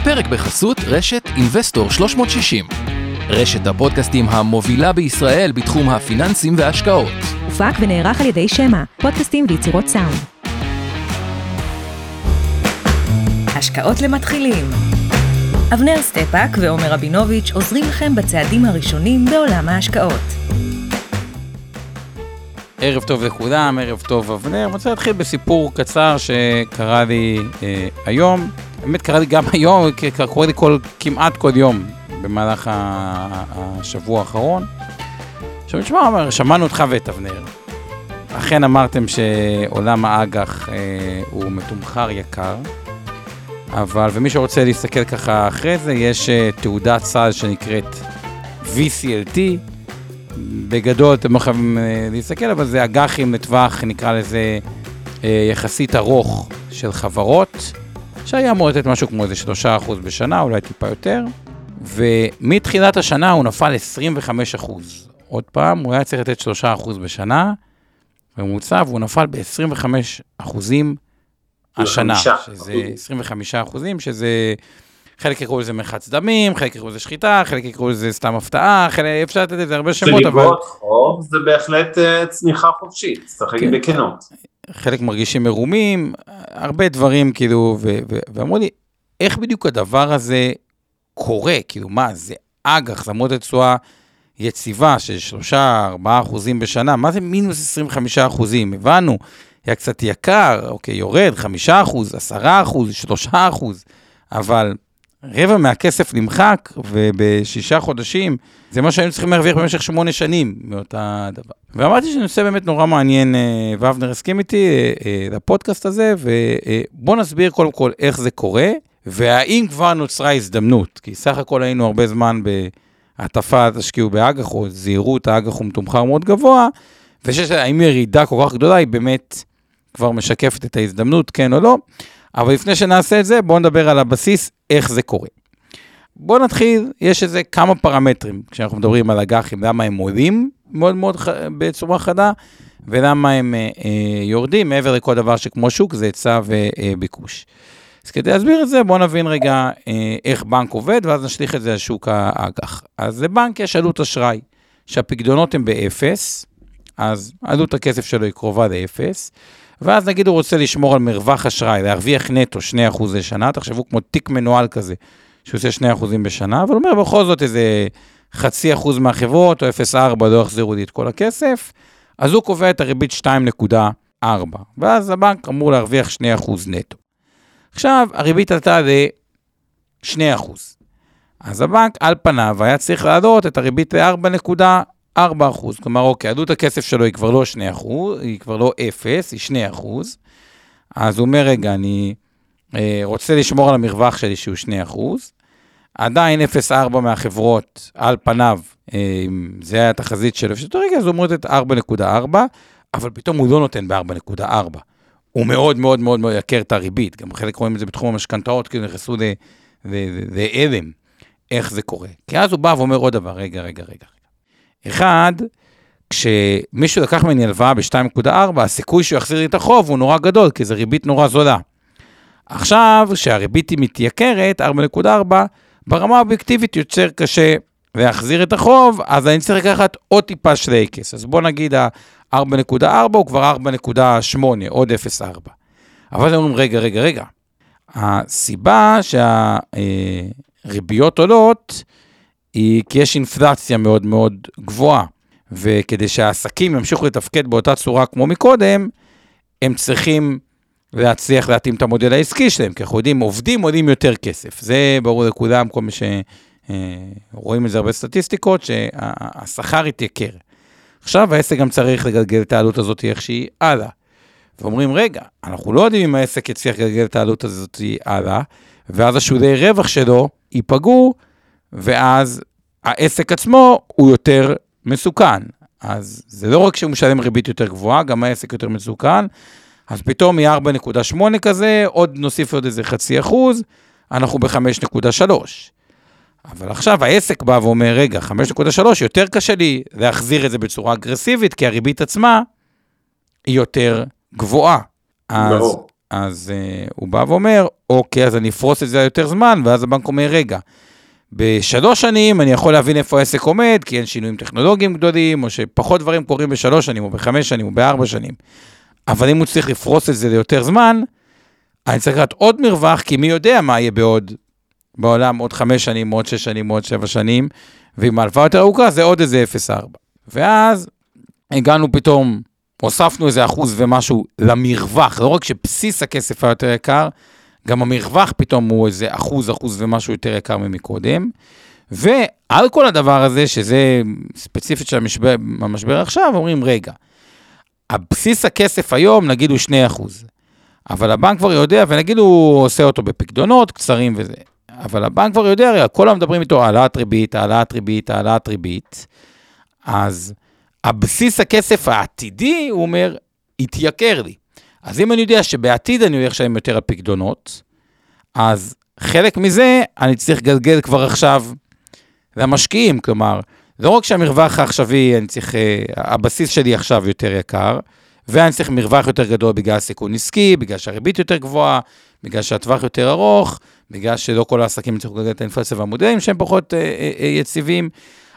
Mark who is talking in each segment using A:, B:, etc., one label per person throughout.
A: הפרק בחסות רשת אינבסטור 360. רשת הפודקאסטים המובילה בישראל בתחום הפיננסים וההשקעות.
B: הופק ונערך על ידי שמע, פודקאסטים ויצירות סאונד. השקעות למתחילים אבנר סטפאק ועומר רבינוביץ' עוזרים לכם בצעדים הראשונים בעולם ההשקעות.
C: ערב טוב לכולם, ערב טוב אבנר. אני רוצה להתחיל בסיפור קצר שקרה לי אה, היום. באמת קרה לי גם היום, קורה לי כל, כמעט כל יום במהלך השבוע האחרון. עכשיו תשמע, שמענו אותך ואת אבנר. אכן אמרתם שעולם האג"ח אה, הוא מתומחר יקר, אבל, ומי שרוצה להסתכל ככה אחרי זה, יש אה, תעודת סל שנקראת VCLT. בגדול אתם לא חייבים אה, להסתכל, אבל זה אג"חים לטווח, נקרא לזה, אה, יחסית ארוך של חברות. שהיה אמור לתת משהו כמו איזה 3% בשנה, אולי טיפה יותר, ומתחילת השנה הוא נפל 25%. עוד פעם, הוא היה צריך לתת 3% בשנה, בממוצע, והוא נפל ב-25% השנה, שזה 25 אחוזים, שזה, חלק יקראו לזה מרחץ דמים, חלק יקראו לזה שחיטה, חלק יקראו לזה סתם הפתעה, חלק, אפשר לתת לזה הרבה שמות,
D: אבל... זה חוב, זה בהחלט אה, צניחה חופשית, צריך להגיד כן. בכנות.
C: חלק מרגישים מרומים, הרבה דברים כאילו, ואמרו לי, איך בדיוק הדבר הזה קורה? כאילו, מה, זה אג"ח, למרות התשואה יציבה של 3-4 אחוזים בשנה, מה זה מינוס 25 אחוזים? הבנו, היה קצת יקר, אוקיי, יורד, 5 אחוז, 10 אחוז, 3 אחוז, אבל רבע מהכסף נמחק, ובשישה חודשים, זה מה שהיינו צריכים להרוויח במשך שמונה שנים מאותה דבר. ואמרתי שזה נושא באמת נורא מעניין, אה, ואבנר הסכים איתי אה, אה, לפודקאסט הזה, ובואו נסביר קודם כל איך זה קורה, והאם כבר נוצרה הזדמנות, כי סך הכל היינו הרבה זמן בהטפה, תשקיעו באג"ח, או זהירות, האג"ח הוא מתומחר מאוד גבוה, והאם ירידה כל כך גדולה היא באמת כבר משקפת את ההזדמנות, כן או לא. אבל לפני שנעשה את זה, בואו נדבר על הבסיס, איך זה קורה. בואו נתחיל, יש איזה כמה פרמטרים כשאנחנו מדברים על אג"חים, למה הם עולים מאוד מאוד ח... בצורה חדה, ולמה הם אה, אה, יורדים, מעבר לכל דבר שכמו שוק, זה היצע וביקוש. אז כדי להסביר את זה, בואו נבין רגע אה, איך בנק עובד, ואז נשליך את זה על שוק האג"ח. אז לבנק יש עלות אשראי, שהפקדונות הן באפס, אז עלות הכסף שלו היא קרובה לאפס, ואז נגיד הוא רוצה לשמור על מרווח אשראי, להרוויח נטו 2% לשנה, תחשבו כמו תיק מנוהל כזה, שהוא עושה 2% בשנה, אבל הוא אומר בכל זאת איזה חצי אחוז מהחברות, או 0.4 לא יחזירו לי את כל הכסף, אז הוא קובע את הריבית 2.4, ואז הבנק אמור להרוויח 2% נטו. עכשיו, הריבית עלתה ל-2%. אז הבנק על פניו היה צריך להעלות את הריבית ל-4.4 4 אחוז. כלומר, אוקיי, עלות הכסף שלו היא כבר לא 2 אחוז, היא כבר לא 0, היא 2 אחוז. אז הוא אומר, רגע, אני אה, רוצה לשמור על המרווח שלי שהוא 2 אחוז. עדיין 0.4 מהחברות, על פניו, אה, זה היה התחזית שלו, שאותו רגע, אז הוא אומר את 4.4, אבל פתאום הוא לא נותן ב-4.4. הוא מאוד מאוד מאוד מאוד יקר את הריבית, גם חלק רואים את זה בתחום המשכנתאות, כאילו נכנסו להלם, איך זה קורה. כי אז הוא בא ואומר עוד דבר, רגע, רגע, רגע. אחד, כשמישהו לקח ממני הלוואה ב-2.4, הסיכוי שהוא יחזיר לי את החוב הוא נורא גדול, כי זו ריבית נורא זולה. עכשיו, כשהריבית היא מתייקרת, 4.4, ברמה האובייקטיבית יוצר קשה להחזיר את החוב, אז אני צריך לקחת עוד טיפה שלייקס. אז בוא נגיד ה-4.4 הוא כבר 4.8, עוד 0.4. אבל אומרים, רגע, רגע, רגע. הסיבה שהריביות עולות, היא כי יש אינפלציה מאוד מאוד גבוהה, וכדי שהעסקים ימשיכו לתפקד באותה צורה כמו מקודם, הם צריכים להצליח להתאים את המודל העסקי שלהם, כי אנחנו יודעים, עובדים עולים יותר כסף. זה ברור לכולם, כל מי שרואים את זה הרבה סטטיסטיקות, שהשכר יתייקר. עכשיו העסק גם צריך לגלגל את העלות הזאת איכשהי הלאה. ואומרים, רגע, אנחנו לא יודעים אם העסק יצליח לגלגל את העלות הזאת הלאה, ואז השולי רווח שלו ייפגעו, ואז העסק עצמו הוא יותר מסוכן. אז זה לא רק שהוא משלם ריבית יותר גבוהה, גם העסק יותר מסוכן. אז פתאום מ-4.8 כזה, עוד נוסיף עוד איזה חצי אחוז, אנחנו ב-5.3. אבל עכשיו העסק בא ואומר, רגע, 5.3, יותר קשה לי להחזיר את זה בצורה אגרסיבית, כי הריבית עצמה היא יותר גבוהה. אז, אז uh, הוא בא ואומר, אוקיי, אז אני אפרוס את זה יותר זמן, ואז הבנק אומר, רגע, בשלוש שנים אני יכול להבין איפה העסק עומד, כי אין שינויים טכנולוגיים גדולים, או שפחות דברים קורים בשלוש שנים, או בחמש שנים, או בארבע שנים. אבל אם הוא צריך לפרוס את זה ליותר זמן, אני צריך לקחת עוד מרווח, כי מי יודע מה יהיה בעוד, בעולם עוד חמש שנים, עוד שש שנים, עוד שבע שנים, ועם ההלוואה יותר ארוכה זה עוד איזה 0.4. ואז הגענו פתאום, הוספנו איזה אחוז ומשהו למרווח, לא רק שבסיס הכסף היה יותר יקר, גם המרווח פתאום הוא איזה אחוז, אחוז ומשהו יותר יקר ממקודם. ועל כל הדבר הזה, שזה ספציפית של המשבר, המשבר עכשיו, אומרים, רגע, הבסיס הכסף היום, נגיד הוא 2 אחוז. אבל הבנק כבר יודע, ונגיד הוא עושה אותו בפקדונות קצרים וזה. אבל הבנק כבר יודע, הרי כולם מדברים איתו העלאת ריבית, העלאת ריבית, העלאת ריבית. אז הבסיס הכסף העתידי, הוא אומר, התייקר לי. אז אם אני יודע שבעתיד אני הולך לשלם יותר על פקדונות, אז חלק מזה אני צריך לגלגל כבר עכשיו למשקיעים, כלומר, לא רק שהמרווח העכשווי, אני צריך, אה, הבסיס שלי עכשיו יותר יקר, ואני צריך מרווח יותר גדול בגלל סיכון עסקי, בגלל שהריבית יותר גבוהה, בגלל שהטווח יותר ארוך, בגלל שלא כל העסקים יצטרכו לגלגל את האינפלציה והמודלים שהם פחות אה, אה, אה, יציבים.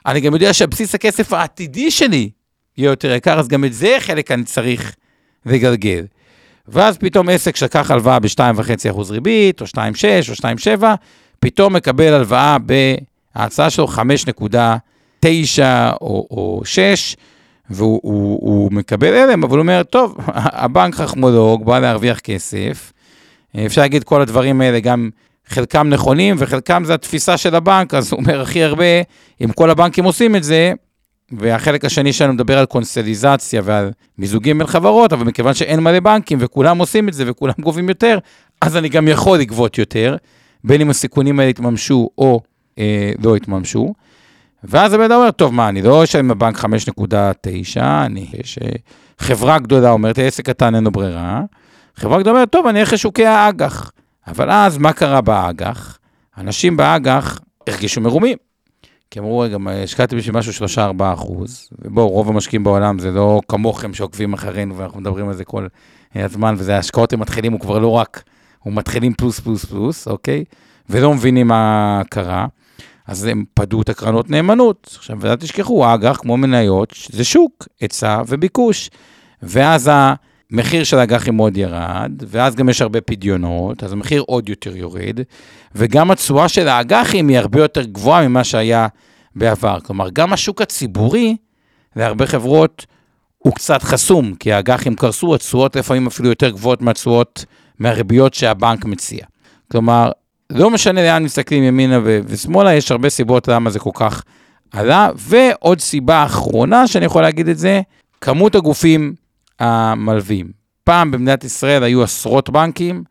C: אני גם יודע שבסיס הכסף העתידי שלי יהיה יותר יקר, אז גם את זה חלק אני צריך לגלגל. ואז פתאום עסק שלקח הלוואה ב-2.5% ריבית, או 2.6 או 2.7, פתאום מקבל הלוואה בהצעה שלו 5.9 או, או 6, והוא הוא, הוא מקבל הלם, אבל הוא אומר, טוב, הבנק חכמולוג, בא להרוויח כסף. אפשר להגיד כל הדברים האלה, גם חלקם נכונים וחלקם זה התפיסה של הבנק, אז הוא אומר הכי הרבה, אם כל הבנקים עושים את זה, והחלק השני שלנו מדבר על קונסטליזציה ועל מיזוגים בין חברות, אבל מכיוון שאין מלא בנקים וכולם עושים את זה וכולם גובים יותר, אז אני גם יכול לגבות יותר, בין אם הסיכונים האלה יתממשו או אה, לא יתממשו. ואז הבן אומר, טוב, מה, אני לא אשלם בבנק 5.9, אני, יש אה, חברה גדולה אומרת, עסק קטן אין לו ברירה. חברה גדולה אומרת, טוב, אני אלך לשוקי האג"ח. אבל אז, מה קרה באג"ח? אנשים באג"ח הרגישו מרומים. כי אמרו, רגע, השקעתי בשביל משהו 3-4 אחוז, ובואו, רוב המשקיעים בעולם זה לא כמוכם שעוקבים אחרינו, ואנחנו מדברים על זה כל הזמן, וזה ההשקעות הם מתחילים, הוא כבר לא רק, הוא מתחילים פלוס פלוס פלוס, אוקיי? ולא מבינים מה קרה. אז הם פדו את הקרנות נאמנות. עכשיו, ואל תשכחו, אג"ח, כמו מניות, זה שוק, היצע וביקוש. ואז המחיר של האג"חים מאוד ירד, ואז גם יש הרבה פדיונות, אז המחיר עוד יותר יורד, וגם התשואה של האג"חים היא הרבה יותר גבוהה ממה שהיה בעבר. כלומר, גם השוק הציבורי, להרבה חברות, הוא קצת חסום, כי האג"חים קרסו, התשואות לפעמים אפילו יותר גבוהות מהתשואות, מהריביות שהבנק מציע. כלומר, לא משנה לאן מסתכלים ימינה ו- ושמאלה, יש הרבה סיבות למה זה כל כך עלה. ועוד סיבה אחרונה שאני יכול להגיד את זה, כמות הגופים המלווים. פעם במדינת ישראל היו עשרות בנקים,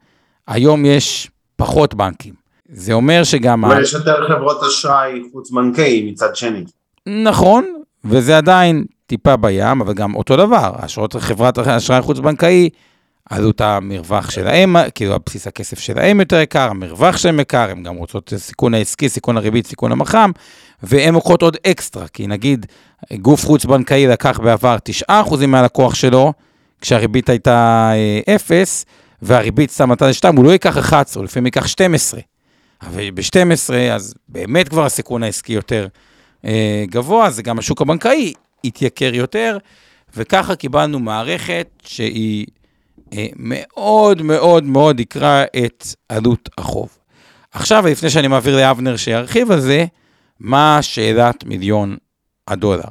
C: היום יש פחות בנקים. זה אומר שגם...
D: אבל. יש יותר חברות אשראי חוץ-בנקאי מצד שני.
C: נכון, וזה עדיין טיפה בים, אבל גם אותו דבר, אשרות חברת אשראי חוץ-בנקאי עלות המרווח שלהם, כאילו הבסיס הכסף שלהם יותר יקר, המרווח שלהם יקר, הם גם רוצות סיכון העסקי, סיכון הריבית, סיכון המח"מ, והן לוקחות עוד אקסטרה, כי נגיד גוף חוץ-בנקאי לקח בעבר 9% מהלקוח שלו, כשהריבית הייתה 0, אה, והריבית סתם נתן 2, הוא לא ייקח 11, הוא לפעמים ייקח 12. אבל ב-12, אז באמת כבר הסיכון העסקי יותר אה, גבוה, זה גם השוק הבנקאי התייקר יותר, וככה קיבלנו מערכת שהיא... אה, מאוד מאוד מאוד יקרא את עלות החוב. עכשיו, לפני שאני מעביר לאבנר שירחיב על זה, מה שאלת מיליון הדולר?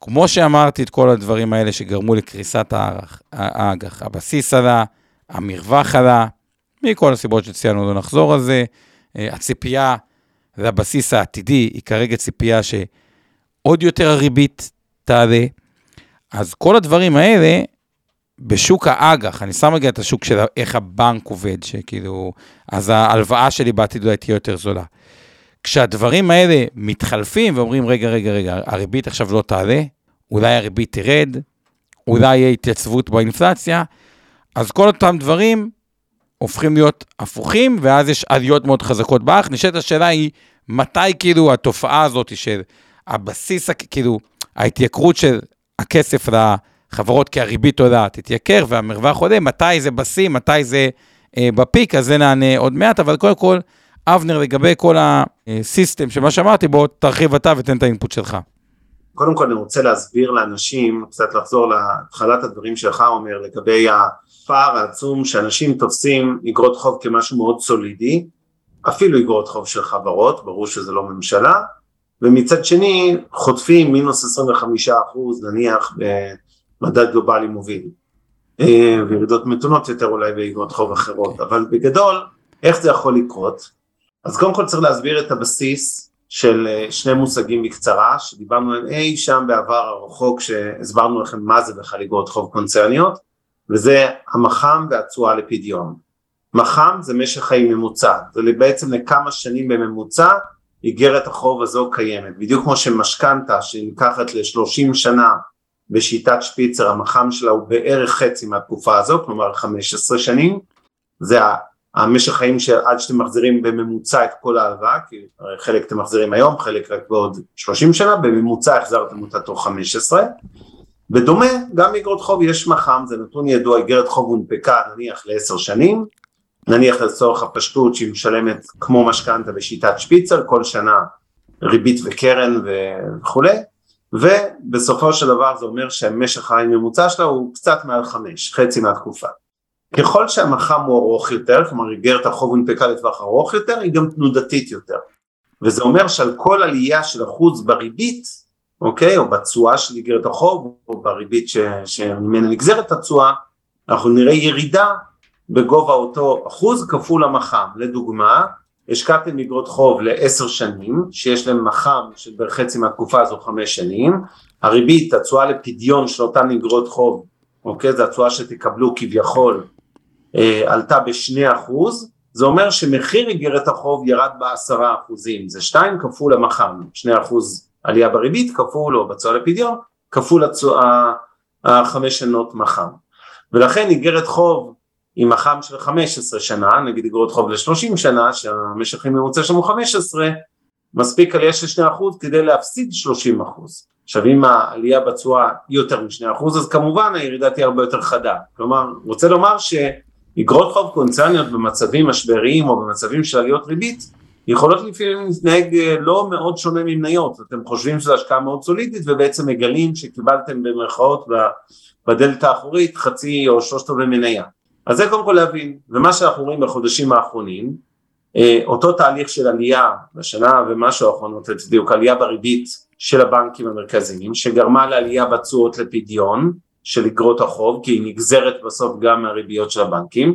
C: כמו שאמרתי את כל הדברים האלה שגרמו לקריסת האג"ח, הבסיס עלה, המרווח עלה, מכל הסיבות שציינו, לא נחזור על זה. אה, הציפייה לבסיס העתידי היא כרגע ציפייה שעוד יותר הריבית תעלה. אז כל הדברים האלה בשוק האג"ח, אני שם רגע את השוק של איך הבנק עובד, שכאילו, אז ההלוואה שלי בעתיד אולי תהיה יותר זולה. כשהדברים האלה מתחלפים ואומרים, רגע, רגע, רגע, הריבית עכשיו לא תעלה, אולי הריבית תרד, אולי יהיה התייצבות באינפלציה, אז כל אותם דברים הופכים להיות הפוכים, ואז יש עליות מאוד חזקות באח. נשאלת השאלה היא, מתי כאילו התופעה הזאת של הבסיס, כאילו, ההתייקרות של הכסף ל... חברות כי הריבית, יודע, תתייקר, והמרווח עולה, מתי זה בשיא, מתי זה אה, בפיק, אז זה נענה עוד מעט, אבל קודם כל, אבנר, לגבי כל הסיסטם של מה שאמרתי, בוא תרחיב אתה ותן את האינפוט שלך.
D: קודם כל אני רוצה להסביר לאנשים, קצת לחזור להתחלת הדברים שלך אומר לגבי הפער העצום שאנשים תופסים אגרות חוב כמשהו מאוד סולידי, אפילו אגרות חוב של חברות, ברור שזה לא ממשלה, ומצד שני חוטפים מינוס 25 אחוז נניח במדד גלובלי מוביל, אה, וירידות מתונות יותר אולי באגרות חוב אחרות, אבל בגדול איך זה יכול לקרות? אז קודם כל צריך להסביר את הבסיס של אה, שני מושגים בקצרה, שדיברנו עליהם אי שם בעבר הרחוק שהסברנו לכם מה זה בכלל אגרות חוב קונצרניות, וזה המח"מ והתשואה לפדיון. מח"מ זה משך חיים ממוצע, זה בעצם לכמה שנים בממוצע איגרת החוב הזו קיימת, בדיוק כמו שמשכנתה שנלקחת ל-30 שנה בשיטת שפיצר המח"מ שלה הוא בערך חצי מהתקופה הזו, כלומר 15 שנים, זה המשך חיים שעד שאתם מחזירים בממוצע את כל ההלוואה, כי חלק אתם מחזירים היום, חלק רק בעוד 30 שנה, בממוצע החזרתם אותה תוך 15. בדומה, גם באגרות חוב יש מח"מ, זה נתון ידוע, איגרת חוב הונפקה נניח לעשר שנים, נניח לצורך הפשטות שהיא משלמת כמו משכנתה בשיטת שפיצר, כל שנה ריבית וקרן וכולי, ובסופו של דבר זה אומר שהמשך חיים ממוצע שלה הוא קצת מעל חמש, חצי מהתקופה. ככל שהמח"מ הוא ארוך יותר, כלומר איגרת החוב הונפקה לטווח ארוך יותר, היא גם תנודתית יותר. וזה אומר שעל כל עלייה של אחוז בריבית, אוקיי, או בתשואה של איגרת החוב, או בריבית שממנה נגזרת התשואה, אנחנו נראה ירידה בגובה אותו אחוז כפול המח"מ. לדוגמה, השקעתם איגרות חוב לעשר שנים, שיש להם מח"מ של בערך חצי מהתקופה הזו חמש שנים, הריבית, התשואה לפדיון של אותן איגרות חוב, אוקיי, זו התשואה שתקבלו כביכול אה, עלתה בשני אחוז, זה אומר שמחיר איגרת החוב ירד בעשרה אחוזים, זה שתיים כפול המח"מ, שני אחוז עלייה בריבית כפול או בצועה לפדיון, כפול התשואה החמש שנות מח"מ. ולכן איגרת חוב עם מח"מ של 15 שנה, נגיד איגרות חוב ל-30 שנה, שהמשך ממוצע שלנו 15, מספיק עלייה של 2% כדי להפסיד 30%. עכשיו אם העלייה בתשואה היא יותר מ-2% אז כמובן הירידה תהיה הרבה יותר חדה. כלומר, רוצה לומר ש... אגרות חוב קונצרניות במצבים משבריים או במצבים של עליות ריבית יכולות לפעמים להתנהג אה, לא מאוד שונה ממניות, אתם חושבים שזו השקעה מאוד סולידית ובעצם מגלים שקיבלתם במרכאות בדלת האחורית חצי או שלושת רבעי מניה. אז זה קודם כל להבין, ומה שאנחנו רואים בחודשים האחרונים, אה, אותו תהליך של עלייה בשנה ומשהו האחרונות, בדיוק עלייה בריבית של הבנקים המרכזיים, שגרמה לעלייה בתשואות לפדיון, של אגרות החוב, כי היא נגזרת בסוף גם מהריביות של הבנקים.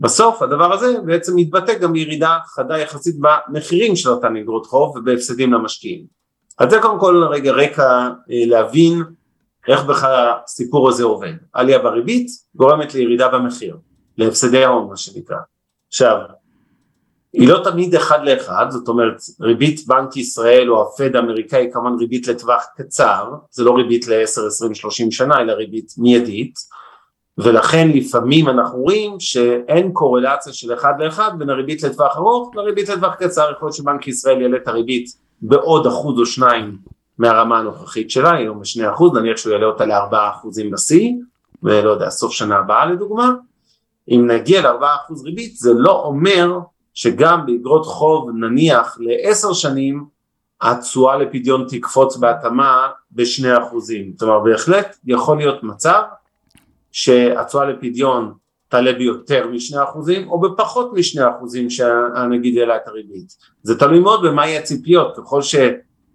D: בסוף הדבר הזה בעצם מתבטא גם בירידה חדה יחסית במחירים של אותן אגרות חוב ובהפסדים למשקיעים. אז זה קודם כל רגע רקע אה, להבין איך בכלל הסיפור הזה עובד. עלייה בריבית גורמת לירידה במחיר, להפסדי ההון מה שנקרא. עכשיו, היא לא תמיד אחד לאחד, זאת אומרת ריבית בנק ישראל או הפד האמריקאי כמובן ריבית לטווח קצר, זה לא ריבית ל-10, 20, 30 שנה אלא ריבית מיידית ולכן לפעמים אנחנו רואים שאין קורלציה של אחד לאחד בין הריבית לטווח ארוך לריבית לטווח קצר, יכול להיות שבנק ישראל יעלה את הריבית בעוד אחוז או שניים מהרמה הנוכחית שלה, היום בשני אחוז, נניח שהוא יעלה אותה לארבעה אחוזים בשיא, ולא יודע, סוף שנה הבאה לדוגמה, אם נגיע לארבעה אחוז ריבית זה לא אומר שגם באגרות חוב נניח לעשר שנים התשואה לפדיון תקפוץ בהתאמה בשני אחוזים, כלומר בהחלט יכול להיות מצב שהתשואה לפדיון תעלה ביותר משני אחוזים או בפחות משני אחוזים שהנגיד העלה את הריבית, זה תלוי מאוד במה יהיה הציפיות, ככל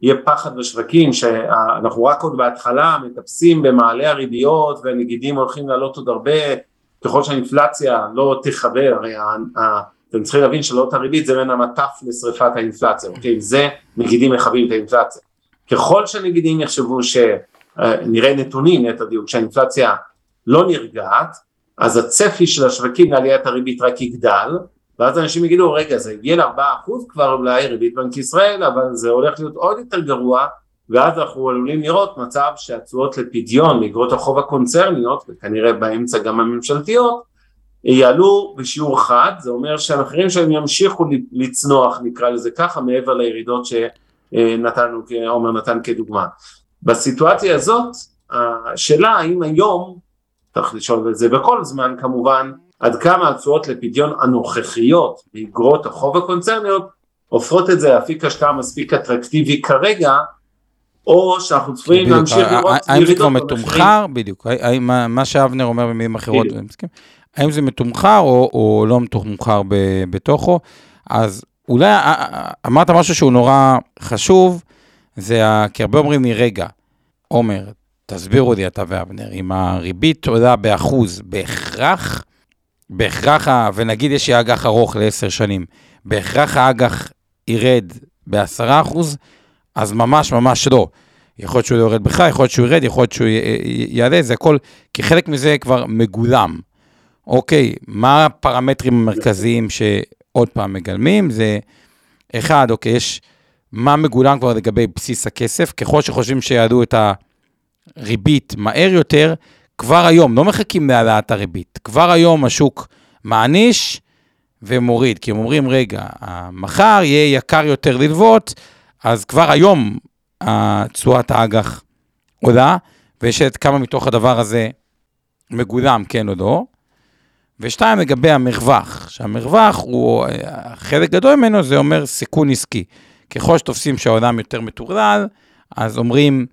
D: שיהיה פחד בשווקים שאנחנו רק עוד בהתחלה מטפסים במעלה הריביות והנגידים הולכים לעלות עוד הרבה, ככל שהאינפלציה לא תחבר, הרי אתם צריכים להבין שלאות הריבית זה בין המטף לשריפת האינפלציה, אוקיי? זה נגידים מכבים את האינפלציה. ככל שהנגידים יחשבו שנראה נתונים, נטע דיוק, שהאינפלציה לא נרגעת, אז הצפי של השווקים לעליית הריבית רק יגדל, ואז אנשים יגידו, רגע, זה הגיע ל-4% כבר אולי ריבית בנק ישראל, אבל זה הולך להיות עוד יותר גרוע, ואז אנחנו עלולים לראות מצב שהתשואות לפדיון מאגרות החוב הקונצרניות, וכנראה באמצע גם הממשלתיות, יעלו בשיעור חד, זה אומר שהמחירים שלהם ימשיכו לצנוח נקרא לזה ככה מעבר לירידות שנתנו, עומר נתן כדוגמה. בסיטואציה הזאת השאלה האם היום, צריך לשאול את זה בכל זמן כמובן, עד כמה התשואות לפדיון הנוכחיות באגרות החוב הקונצרניות הופכות את זה לאפיק השקעה מספיק אטרקטיבי כרגע, או שאנחנו צפויים להמשיך לראות
C: האם זה כבר מתומחר? בדיוק. מה שאבנר אומר במילים אחרות, האם זה מתומחר או, לא מתומחר בתוכו? אז אולי אמרת משהו שהוא נורא חשוב, זה, כי הרבה אומרים לי, רגע, עומר, תסבירו לי אתה ואבנר, אם הריבית עולה באחוז, בהכרח, בהכרח, ונגיד יש לי אג"ח ארוך לעשר שנים, בהכרח האג"ח ירד בעשרה אחוז, אז ממש ממש לא. יכול להיות שהוא לא יורד בכלל, יכול להיות שהוא ירד, יכול להיות שהוא יעלה, זה הכל, כי חלק מזה כבר מגולם. אוקיי, מה הפרמטרים המרכזיים שעוד פעם מגלמים? זה, אחד, אוקיי, יש מה מגולם כבר לגבי בסיס הכסף, ככל שחושבים שיעלו את הריבית מהר יותר, כבר היום, לא מחכים להעלאת הריבית, כבר היום השוק מעניש ומוריד, כי הם אומרים, רגע, מחר יהיה יקר יותר ללוות, אז כבר היום תשואת האג"ח עולה, ויש את כמה מתוך הדבר הזה מגולם, כן או לא. ושתיים, לגבי המרווח, שהמרווח הוא, חלק גדול ממנו זה אומר סיכון עסקי. ככל שתופסים שהעולם יותר מטורלל, אז אומרים,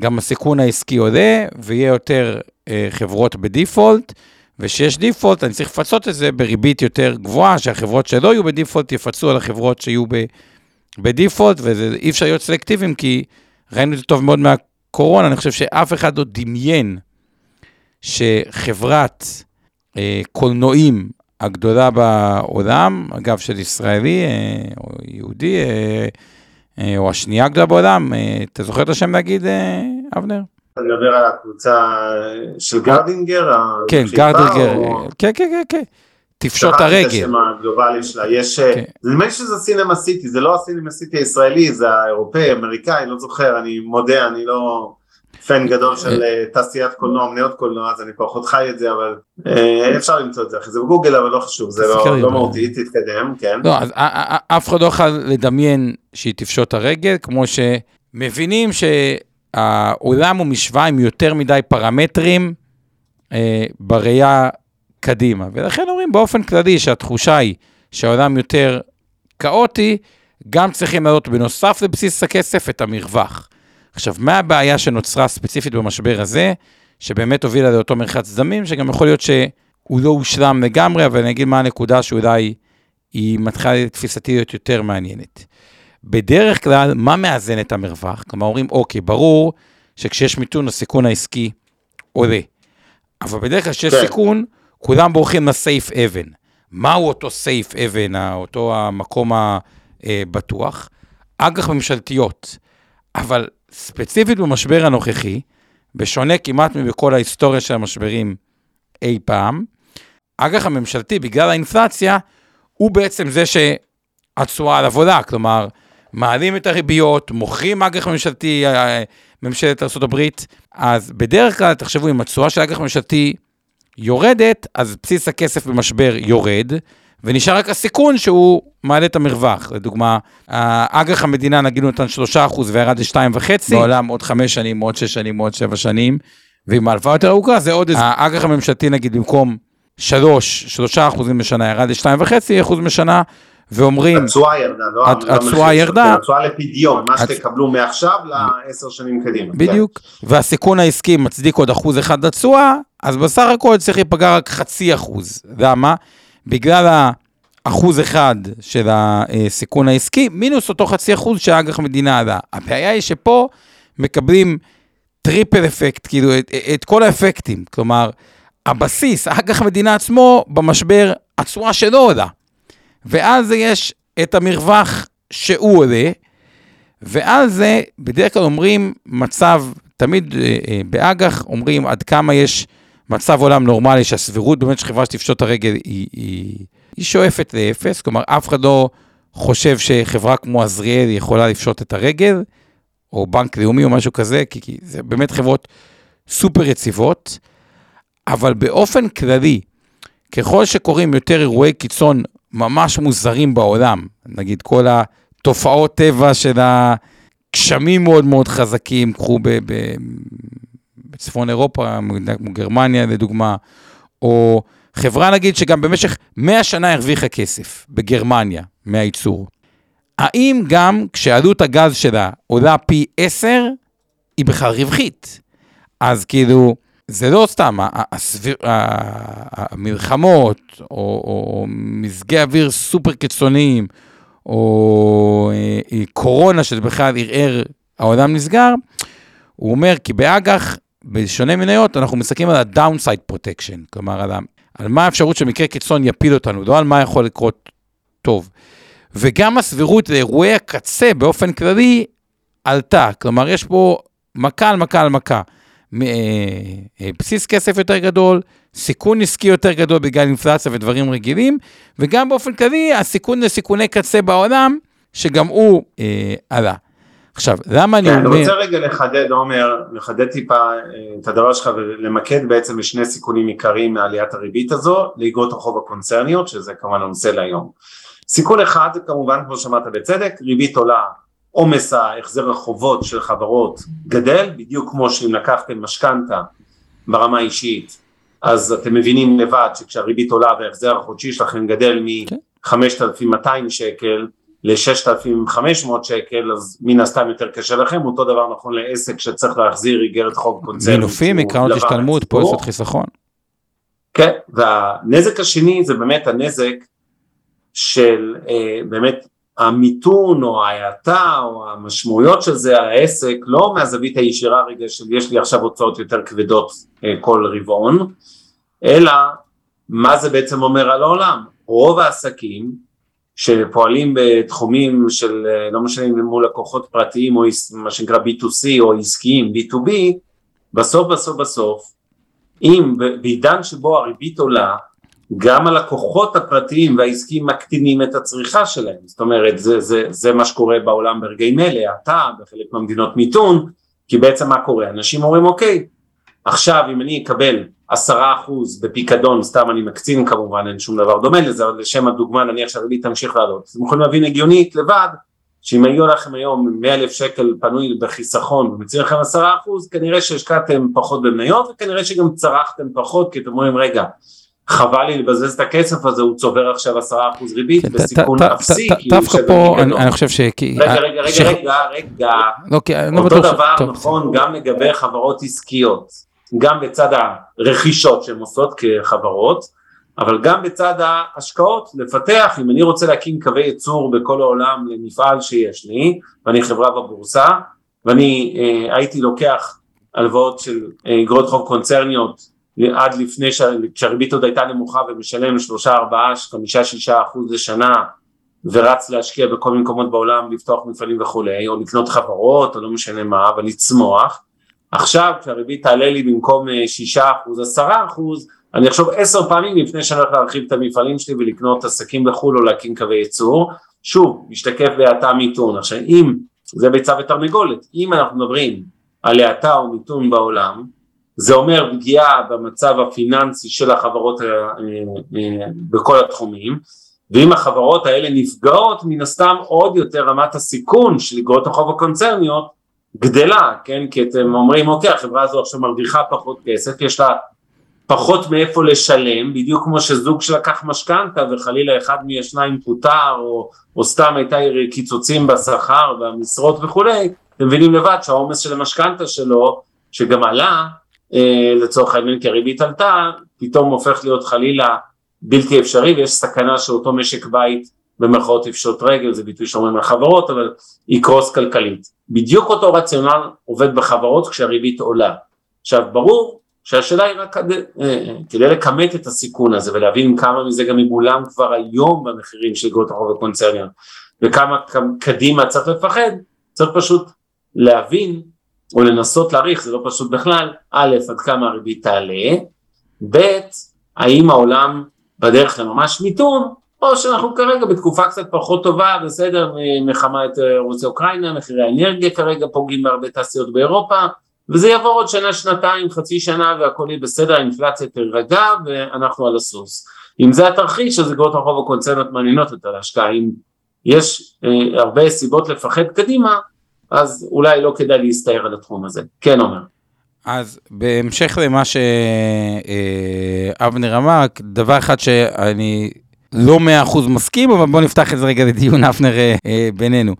C: גם הסיכון העסקי עולה, ויהיה יותר אה, חברות בדיפולט, וכשיש דיפולט, אני צריך לפצות את זה בריבית יותר גבוהה, שהחברות שלא יהיו בדיפולט יפצו על החברות שיהיו בדיפולט, ואי אפשר להיות סלקטיביים, כי ראינו את זה טוב מאוד מהקורונה, אני חושב שאף אחד לא דמיין שחברת אה, קולנועים הגדולה בעולם, אגב של ישראלי אה, או יהודי, אה, אה, או השנייה הגדולה בעולם, אה, אתה זוכר את השם להגיד, אה, אבנר?
D: אתה מדבר על הקבוצה של גרדינגר?
C: כן, גרדינגר, או... כן, כן, כן, כן. תפשוט הרגל. שכחתי את
D: השם הגלובלי שלה, יש, כן. נדמה לי שזה סינמה סיטי, זה לא הסינמה סיטי הישראלי, זה האירופאי, אמריקאי, לא זוכר, אני מודה, אני לא פן גדול של אה, תעשיית קולנוע, מניות קולנוע, אז אני פחות חי את זה, אבל אה, אפשר למצוא את זה אחרי זה בגוגל, אבל לא חשוב, זה לא, לא מהותי, תתקדם, כן.
C: לא, אז אף אחד לא יכול לדמיין שהיא תפשוט הרגל, כמו שמבינים שהעולם הוא משוואה עם יותר מדי פרמטרים אה, בראייה קדימה. ולכן אומרים באופן כללי שהתחושה היא שהעולם יותר כאוטי, גם צריכים לעלות בנוסף לבסיס הכסף את המרווח. עכשיו, מה הבעיה שנוצרה ספציפית במשבר הזה, שבאמת הובילה לאותו מרחץ דמים, שגם יכול להיות שהוא לא הושלם לגמרי, אבל אני אגיד מה הנקודה שאולי היא מתחילה לתפיסתי להיות יותר מעניינת. בדרך כלל, מה מאזן את המרווח? כלומר, אומרים, אוקיי, ברור שכשיש מיתון, הסיכון העסקי עולה. אבל בדרך כלל כשיש כן. סיכון, כולם בורחים לסייף אבן. מהו אותו סייף אבן, אותו המקום הבטוח? אג"ח ממשלתיות. אבל ספציפית במשבר הנוכחי, בשונה כמעט מבכל ההיסטוריה של המשברים אי פעם, אג"ח הממשלתי, בגלל האינפלציה, הוא בעצם זה שהתשואה עליו עולה, כלומר, מעלים את הריביות, מוכרים אג"ח ממשלתי, אה, ממשלת ארה"ב, אז בדרך כלל, תחשבו, אם התשואה של אג"ח ממשלתי יורדת, אז בסיס הכסף במשבר יורד, ונשאר רק הסיכון שהוא מעלה את המרווח. לדוגמה, אג"ח המדינה נגיד הוא נתן 3% וירד ל-2.5, בעולם עוד 5 שנים, עוד 6 שנים, עוד 7 שנים, ועם ההלוואה יותר ארוכה זה עוד איזה... האג"ח הממשלתי נגיד במקום 3, 3 אחוזים בשנה ירד ל-2.5 אחוז בשנה, ואומרים...
D: התשואה ירדה, לא...
C: התשואה ירדה.
D: התשואה לפדיון, מה שתקבלו מעכשיו לעשר שנים קדימה.
C: כן. בדיוק, והסיכון העסקי מצדיק עוד אחוז אחד לתשואה, אז בסך הכל צריך להיפגע רק חצי אחוז. למה? בגלל האחוז אחד של הסיכון העסקי, מינוס אותו חצי אחוז שהאג"ח מדינה עלה. הבעיה היא שפה מקבלים triple effect, כאילו את, את כל האפקטים. כלומר, הבסיס, האג"ח מדינה עצמו, במשבר, התשואה שלו עולה. ואז יש את המרווח שהוא עולה, ואז זה, בדרך כלל אומרים מצב, תמיד אה, אה, באג"ח אומרים עד כמה יש מצב עולם נורמלי שהסבירות באמת שחברה שתפשוט הרגל היא, היא, היא שואפת לאפס, כלומר אף אחד לא חושב שחברה כמו עזריאל יכולה לפשוט את הרגל, או בנק לאומי או משהו כזה, כי, כי זה באמת חברות סופר יציבות, אבל באופן כללי, ככל שקורים יותר אירועי קיצון ממש מוזרים בעולם, נגיד כל התופעות טבע של הגשמים מאוד מאוד חזקים, קחו ב... ב צפון אירופה, כמו גרמניה לדוגמה, או חברה נגיד שגם במשך 100 שנה הרוויחה כסף בגרמניה מהייצור. האם גם כשעלות הגז שלה עולה פי 10, היא בכלל רווחית? אז כאילו, זה לא סתם, הסביר, המלחמות, או, או מזגי אוויר סופר קיצוניים, או אה, אה, קורונה שזה בכלל ערער, העולם נסגר, הוא אומר כי באג"ח, בשונה מניות, אנחנו מסתכלים על ה-downside protection, כלומר על, על מה האפשרות שמקרה קיצון יפיל אותנו, לא על מה יכול לקרות טוב. וגם הסבירות לאירועי הקצה באופן כללי עלתה, כלומר יש פה מכה על מכה על מכה. אה, אה, בסיס כסף יותר גדול, סיכון עסקי יותר גדול בגלל אינפלציה ודברים רגילים, וגם באופן כללי הסיכון לסיכוני קצה בעולם, שגם הוא אה, עלה. עכשיו, למה אני
D: כן,
C: אומר...
D: אני רוצה רגע לחדד, עומר, לחדד טיפה אה, את הדבר שלך ולמקד בעצם בשני סיכונים עיקריים מעליית הריבית הזו, לאגרות החוב הקונצרניות, שזה כמובן הנושא להיום. סיכון אחד, כמובן, כמו שאמרת בצדק, ריבית עולה עומס ההחזר החובות של חברות גדל, בדיוק כמו שאם לקחתם משכנתה ברמה האישית, אז אתם מבינים לבד שכשהריבית עולה וההחזר החודשי שלכם גדל מ-5,200 שקל ל-6,500 שקל, אז מן הסתם יותר קשה לכם, אותו דבר נכון לעסק שצריך להחזיר איגרת חוב קונצרנית.
C: מינופים, מקרנות השתלמות, פוליסות חיסכון.
D: כן, והנזק השני זה באמת הנזק של אה, באמת המיתון או ההאטה או המשמעויות של זה העסק לא מהזווית הישירה רגע של יש לי עכשיו הוצאות יותר כבדות אה, כל רבעון אלא מה זה בעצם אומר על העולם. רוב העסקים שפועלים בתחומים של אה, לא משנה אם מול לקוחות פרטיים או מה שנקרא B2C או עסקיים B2B בסוף בסוף בסוף אם בעידן שבו הריבית עולה גם הלקוחות הפרטיים והעסקיים מקטינים את הצריכה שלהם, זאת אומרת זה, זה, זה מה שקורה בעולם ברגעים אלה, אתה בחלק מהמדינות מיתון, כי בעצם מה קורה, אנשים אומרים אוקיי, עכשיו אם אני אקבל עשרה אחוז בפיקדון, סתם אני מקצין כמובן, אין שום דבר דומה לזה, אבל לשם הדוגמה נניח שהריבית תמשיך לעלות, אתם יכולים להבין הגיונית לבד, שאם היו לכם היום 100 אלף שקל פנוי בחיסכון ומציע לכם עשרה אחוז, כנראה שהשקעתם פחות במניות וכנראה שגם צרכתם פחות, כי אתם אומרים רגע, חבל לי לבזבז את הכסף הזה, הוא צובר עכשיו עשרה אחוז ריבית כן, בסיכון אפסי,
C: כי הוא שווה פה אני חושב ש...
D: רגע, רגע, רגע, רגע, רגע, לא אותו דבר נכון גם לגבי חברות עסקיות, גם בצד הרכישות שהן עושות כחברות, אבל גם בצד ההשקעות, לפתח, אם אני רוצה להקים קווי ייצור בכל העולם למפעל שיש לי, ואני חברה בבורסה, ואני אה, הייתי לוקח הלוואות של אה, אגרות חוב קונצרניות עד לפני שהריבית עוד הייתה נמוכה ומשלם שלושה ארבעה חמישה שישה אחוז לשנה ורץ להשקיע בכל מיני מקומות בעולם לפתוח מפעלים וכולי או לקנות חברות או לא משנה מה אבל לצמוח. עכשיו כשהריבית תעלה לי במקום אה, שישה אחוז עשרה אחוז אני אחשוב עשר פעמים לפני שאני הולך להרחיב את המפעלים שלי ולקנות עסקים בחו"ל או להקים קווי ייצור. שוב משתקף בהאטה מיתון. עכשיו אם זה ביצה ותרנגולת אם אנחנו מדברים על האטה או מיתון בעולם זה אומר פגיעה במצב הפיננסי של החברות אה, אה, בכל התחומים ואם החברות האלה נפגעות מן הסתם עוד יותר רמת הסיכון של אגרות החוב הקונצרניות גדלה, כן? כי אתם אומרים אוקיי החברה הזו עכשיו מרוויחה פחות כסף, יש לה פחות מאיפה לשלם, בדיוק כמו שזוג שלקח משכנתה וחלילה אחד מהשניים פוטר או, או סתם הייתה קיצוצים בשכר והמשרות וכולי, אתם מבינים לבד שהעומס של המשכנתה שלו שגם עלה אה, לצורך העניין כי הריבית עלתה, פתאום הופך להיות חלילה בלתי אפשרי ויש סכנה שאותו משק בית במרכאות יפשוט רגל, זה ביטוי שאומרים לחברות, אבל יקרוס כלכלית. בדיוק אותו רציונל עובד בחברות כשהריבית עולה. עכשיו ברור שהשאלה היא רק כדי, אה, כדי לכמת את הסיכון הזה ולהבין כמה מזה גם מגולם כבר היום במחירים של אגרות החוב הקונצרניות וכמה קדימה צריך לפחד, צריך פשוט להבין או לנסות להעריך, זה לא פשוט בכלל, א', עד כמה הריבית תעלה, ב', האם העולם בדרך לממש מיתון, או שאנחנו כרגע בתקופה קצת פחות טובה, בסדר, מלחמה את אה, רוסיה אוקראינה, מחירי האנרגיה כרגע פוגעים בהרבה תעשיות באירופה, וזה יעבור עוד שנה, שנתיים, חצי שנה והכל יהיה בסדר, האינפלציה תירגע ואנחנו על הסוס. אם זה התרחיש, אז אגרות החוב הקונצרנות מעניינות יותר להשקעה, אם יש אה, הרבה סיבות לפחד קדימה, אז אולי לא כדאי להסתער על התחום הזה. כן אומר.
C: אז בהמשך למה שאבנר אמר, דבר אחד שאני לא מאה אחוז מסכים, אבל בוא נפתח את זה רגע לדיון אבנר אה, בינינו.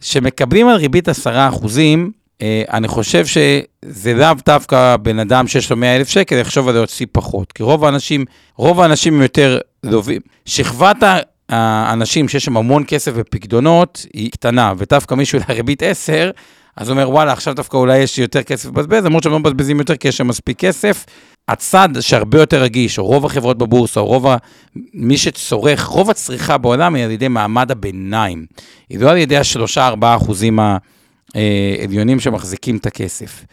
C: שמקבלים על ריבית עשרה אחוזים, אה, אני חושב שזה לאו דווקא בן אדם שיש לו 100 אלף שקל, יחשוב על להוציא פחות. כי רוב האנשים, רוב האנשים הם יותר לובים. שכבת האנשים שיש שם המון כסף בפקדונות היא קטנה, ודווקא מישהו לריבית 10, אז הוא אומר, וואלה, עכשיו דווקא אולי יש יותר כסף לבזבז, למרות שהם לא מבזבזים יותר כי יש שם מספיק כסף. הצד שהרבה יותר רגיש, או רוב החברות בבורסה, או רוב ה... מי שצורך, רוב הצריכה בעולם היא על ידי מעמד הביניים. היא לא על ידי השלושה, ארבעה אחוזים העליונים שמחזיקים את הכסף.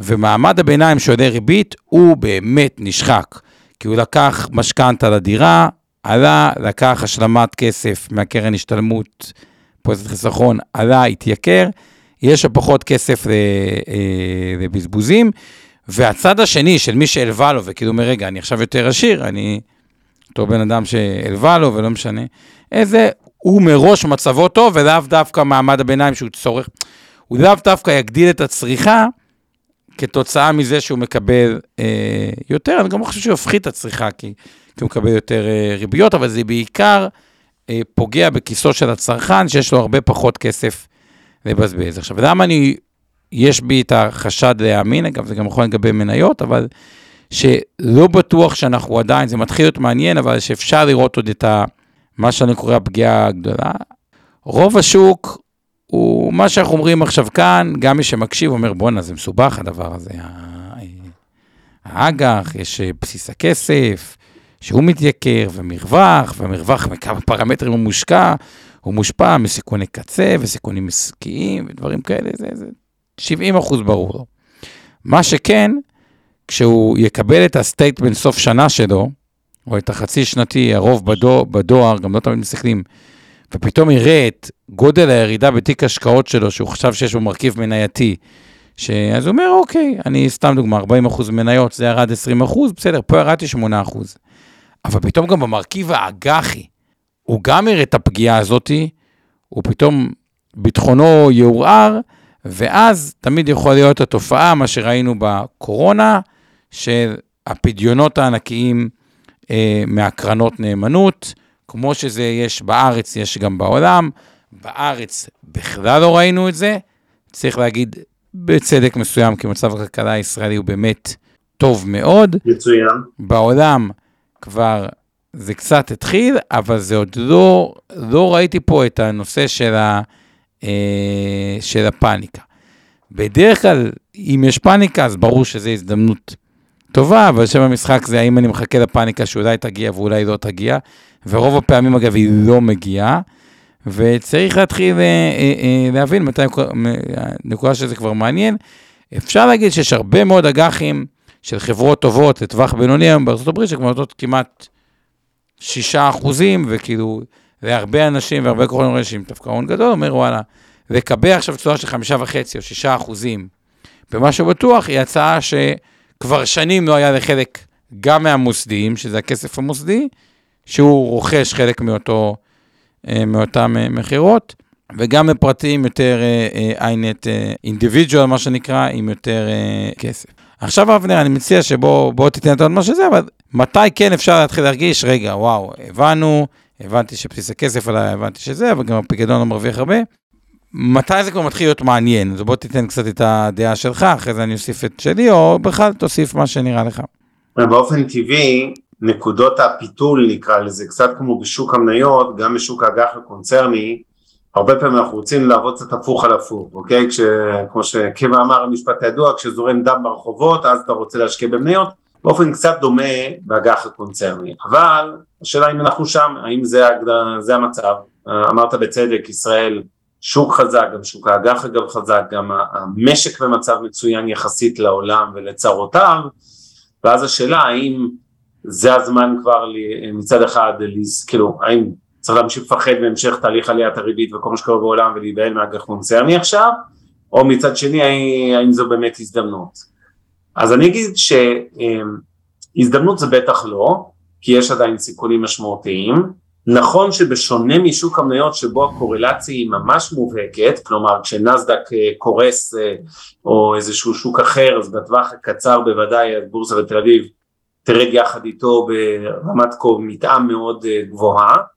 C: ומעמד הביניים שעולה ריבית, הוא באמת נשחק. כי הוא לקח משכנתה לדירה, עלה, לקח השלמת כסף מהקרן השתלמות, פועלת חיסכון, עלה, התייקר, יש לו פחות כסף אה, לבזבוזים, והצד השני של מי שהלווה לו, וכאילו אומר, רגע, אני עכשיו יותר עשיר, אני אותו בן אדם שהלווה לו ולא משנה, איזה, הוא מראש מצבו טוב, ולאו דווקא מעמד הביניים שהוא צורך, הוא לאו דווקא יגדיל את הצריכה, כתוצאה מזה שהוא מקבל אה, יותר, אני גם חושב שהוא יפחית את הצריכה, כי, כי הוא מקבל יותר אה, ריביות, אבל זה בעיקר אה, פוגע בכיסו של הצרכן, שיש לו הרבה פחות כסף לבזבז. עכשיו, למה אני, יש בי את החשד להאמין, אגב, זה גם יכול לגבי מניות, אבל שלא בטוח שאנחנו עדיין, זה מתחיל להיות מעניין, אבל שאפשר לראות עוד את ה... מה שאני קורא הפגיעה הגדולה. רוב השוק הוא, מה שאנחנו אומרים עכשיו כאן, גם מי שמקשיב אומר, בואנה, זה מסובך הדבר הזה. האג"ח, יש בסיס הכסף, שהוא מתייקר, ומרווח, והמרווח מכמה פרמטרים הוא מושקע, הוא מושפע מסיכוני קצה וסיכונים עסקיים ודברים כאלה, זה, זה 70 אחוז ברור לו. מה שכן, כשהוא יקבל את ה statement סוף שנה שלו, או את החצי שנתי, הרוב בדואר, בדואר גם לא תמיד מסתכלים, ופתאום יראה את גודל הירידה בתיק השקעות שלו, שהוא חשב שיש בו מרכיב מנייתי, ש... אז הוא אומר, אוקיי, אני סתם דוגמה, 40 אחוז מניות, זה ירד 20 אחוז, בסדר, פה ירדתי 8 אחוז. אבל פתאום גם במרכיב האג"חי, הוא גם יראה את הפגיעה הזאתי, הוא פתאום, ביטחונו יעורער, ואז תמיד יכול להיות התופעה, מה שראינו בקורונה, של הפדיונות הענקיים אה, מהקרנות נאמנות, כמו שזה יש בארץ, יש גם בעולם. בארץ בכלל לא ראינו את זה. צריך להגיד בצדק מסוים, כי מצב הכלכלה הישראלי הוא באמת טוב מאוד.
D: מצוין.
C: בעולם כבר זה קצת התחיל, אבל זה עוד לא, לא ראיתי פה את הנושא של, ה, אה, של הפאניקה. בדרך כלל, אם יש פאניקה, אז ברור שזו הזדמנות טובה, אבל שם המשחק זה האם אני מחכה לפאניקה שאולי תגיע ואולי לא תגיע, ורוב הפעמים, אגב, היא לא מגיעה, וצריך להתחיל אה, אה, אה, להבין מתי, נקודה שזה כבר מעניין. אפשר להגיד שיש הרבה מאוד אג"חים של חברות טובות לטווח בינוני היום הברית, שכבר נותנות כמעט 6 אחוזים, וכאילו, להרבה אנשים והרבה אומרים שעם דווקא הון גדול, אומר וואלה, לקבע עכשיו תשואה של חמישה וחצי או שישה אחוזים במה שבטוח, היא הצעה שכבר שנים לא היה לחלק גם מהמוסדיים, שזה הכסף המוסדי, שהוא רוכש חלק מאותו, אה, מאותם אה, מכירות, וגם בפרטים יותר איינט אינדיבידואל, מה שנקרא, עם יותר כסף. עכשיו, אבנר, אני מציע שבוא תיתן את מה שזה, אבל מתי כן אפשר להתחיל להרגיש, רגע, וואו, הבנו, הבנתי שבסיס הכסף עליי, הבנתי שזה, אבל גם הפיקדון לא מרוויח הרבה. מתי זה כבר מתחיל להיות מעניין? אז בוא תיתן קצת את הדעה שלך, אחרי זה אני אוסיף את שלי, או בכלל תוסיף מה שנראה לך.
D: באופן טבעי, נקודות הפיתול נקרא לזה, קצת כמו בשוק המניות, גם בשוק האג"ח הקונצרני, הרבה פעמים אנחנו רוצים לעבוד קצת הפוך על הפוך, אוקיי? כש, כמו שקבע אמר המשפט הידוע, כשזורם דם ברחובות אז אתה רוצה להשקיע במניות, באופן קצת דומה באג"ח הקונצרני, אבל השאלה אם אנחנו שם, האם זה, זה המצב, אמרת בצדק, ישראל שוק חזק, גם שוק האג"ח אגב חזק, גם המשק במצב מצוין יחסית לעולם ולצרותיו, ואז השאלה האם זה הזמן כבר מצד אחד, כאילו, האם צריך להמשיך לפחד מהמשך תהליך עליית הריבית וכל מה שקורה בעולם ולהיבהל מאג"ח קונצרני עכשיו, או מצד שני האם זו באמת הזדמנות. אז אני אגיד שהזדמנות זה בטח לא, כי יש עדיין סיכונים משמעותיים, נכון שבשונה משוק המניות שבו הקורלציה היא ממש מובהקת, כלומר כשנסדק אה, קורס אה, או איזשהו שוק אחר אז בטווח הקצר בוודאי הבורסה בתל אביב תרד יחד איתו ברמת מתאם מאוד אה, גבוהה.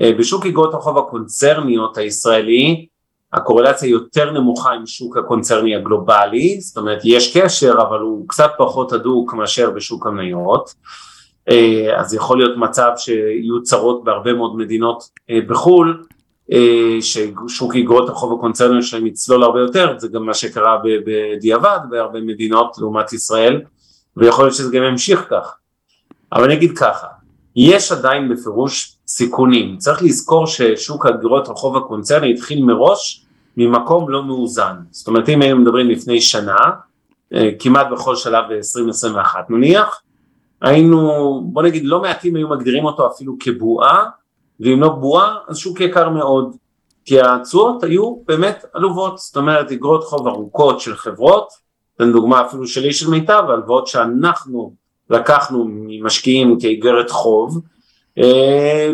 D: בשוק איגרות החוב הקונצרניות הישראלי הקורלציה יותר נמוכה עם שוק הקונצרני הגלובלי, זאת אומרת יש קשר אבל הוא קצת פחות הדוק מאשר בשוק המניות. אה, אז יכול להיות מצב שיהיו צרות בהרבה מאוד מדינות אה, בחו"ל, אה, ששוק איגרות החוב הקונצרניות שלהם יצלול הרבה יותר, זה גם מה שקרה בדיעבד בהרבה מדינות לעומת ישראל, ויכול להיות שזה גם ימשיך כך. אבל אני אגיד ככה, יש עדיין בפירוש סיכונים, צריך לזכור ששוק הדירות החוב הקונצרני התחיל מראש ממקום לא מאוזן, זאת אומרת אם היינו מדברים לפני שנה, כמעט בכל שלב ב-2021 נניח, היינו, בוא נגיד לא מעטים היו מגדירים אותו אפילו כבועה, ואם לא בועה אז שוק יקר מאוד, כי התשואות היו באמת עלובות, זאת אומרת אגרות חוב ארוכות של חברות, אתן דוגמה אפילו שלי של מיטב, הלוואות שאנחנו לקחנו ממשקיעים כאיגרת חוב, אה,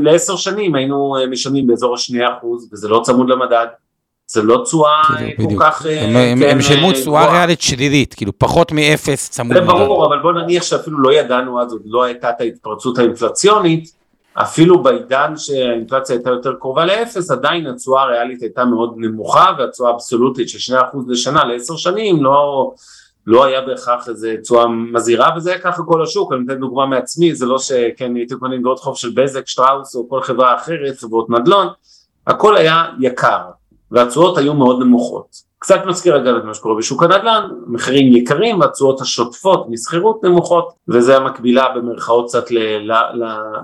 D: לעשר שנים היינו אה, משלמים באזור השני אחוז וזה לא צמוד למדד, זה לא תשואה כאילו, כל כך...
C: הם, אה, הם, כן, הם שילמו תשואה ריאלית שלילית, כאילו פחות מאפס צמוד.
D: זה ברור, אבל בוא נניח שאפילו לא ידענו אז, עוד לא הייתה את ההתפרצות האינפלציונית, אפילו בעידן שהאינפלציה הייתה יותר קרובה לאפס, עדיין התשואה הריאלית הייתה מאוד נמוכה, והתשואה האבסולוטית של 2% לשנה לעשר שנים לא, לא היה בהכרח איזה תשואה מזהירה, וזה היה ככה כל השוק, אני אתן דוגמה מעצמי, זה לא שכן הייתי קונה אגרות חוב של בזק, שטראוס או כל חברה אחרת, חברות נדל"ן, הכל היה יקר. והתשואות היו מאוד נמוכות. קצת מזכיר אגב את מה שקורה בשוק הנדל"ן, מחירים יקרים והתשואות השוטפות משכירות נמוכות וזה המקבילה במרכאות קצת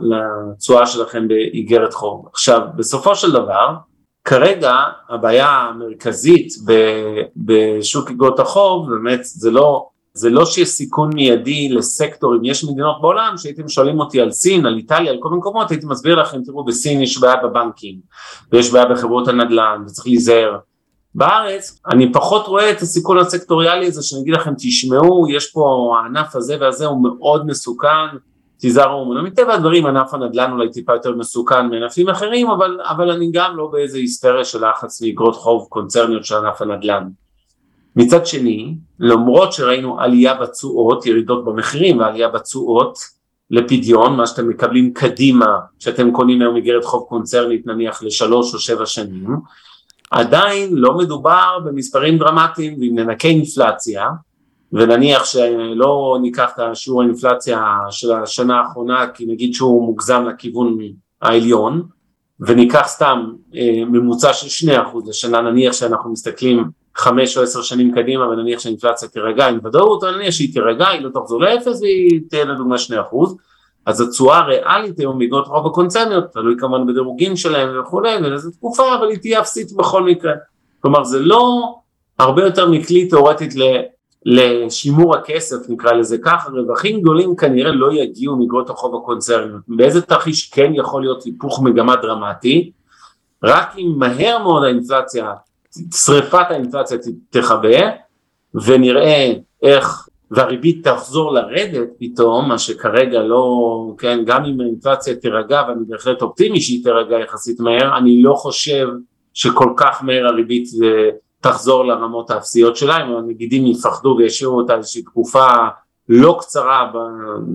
D: לתשואה שלכם באיגרת חוב. עכשיו בסופו של דבר כרגע הבעיה המרכזית בשוק איגרות החוב באמת זה לא זה לא שיש סיכון מיידי לסקטורים, יש מדינות בעולם שהייתם שואלים אותי על סין, על איטליה, על כל מיני מקומות, הייתי מסביר לכם, תראו בסין יש בעיה בבנקים, ויש בעיה בחברות הנדל"ן, וצריך להיזהר. בארץ אני פחות רואה את הסיכון הסקטוריאלי הזה שאני אגיד לכם תשמעו יש פה הענף הזה והזה הוא מאוד מסוכן תיזהרו ממנו. מטבע הדברים ענף הנדל"ן אולי טיפה יותר מסוכן מענפים אחרים אבל, אבל אני גם לא באיזה היסטריה של לחץ מאגרות חוב קונצרניות של ענף הנדל"ן. מצד שני, למרות שראינו עלייה בתשואות, ירידות במחירים ועלייה בתשואות לפדיון, מה שאתם מקבלים קדימה, כשאתם קונים היום איגרת חוב קונצרנית נניח לשלוש או שבע שנים, עדיין לא מדובר במספרים דרמטיים, ואם ננקה אינפלציה, ונניח שלא ניקח את השיעור האינפלציה של השנה האחרונה, כי נגיד שהוא מוגזם לכיוון העליון, וניקח סתם אה, ממוצע של שני אחוז לשנה, נניח שאנחנו מסתכלים חמש או עשר שנים קדימה ונניח שהאינפלציה תירגע עם ודאות, או נניח שהיא תירגע, היא לא תחזור לאפס והיא תהיה לדוגמה שני אחוז, אז התשואה הריאלית היום באגרות רוב הקונצרניות, תלוי כמובן בדירוגים שלהם וכולי, ולאיזה תקופה, אבל היא תהיה אפסית בכל מקרה. כלומר זה לא הרבה יותר מכלי תאורטית לשימור הכסף נקרא לזה ככה, רווחים גדולים כנראה לא יגיעו מאגרות החוב הקונצרניות. באיזה תרחיש כן יכול להיות היפוך מגמה דרמטי? רק אם מהר מאוד האינפלציה שריפת האינפלציה תכבה ונראה איך והריבית תחזור לרדת פתאום, מה שכרגע לא, כן, גם אם האינפלציה תירגע ואני בהחלט אופטימי שהיא תירגע יחסית מהר, אני לא חושב שכל כך מהר הריבית אה, תחזור לרמות האפסיות שלה, אם הנגידים יפחדו וישאירו אותה איזושהי תקופה לא קצרה, ב,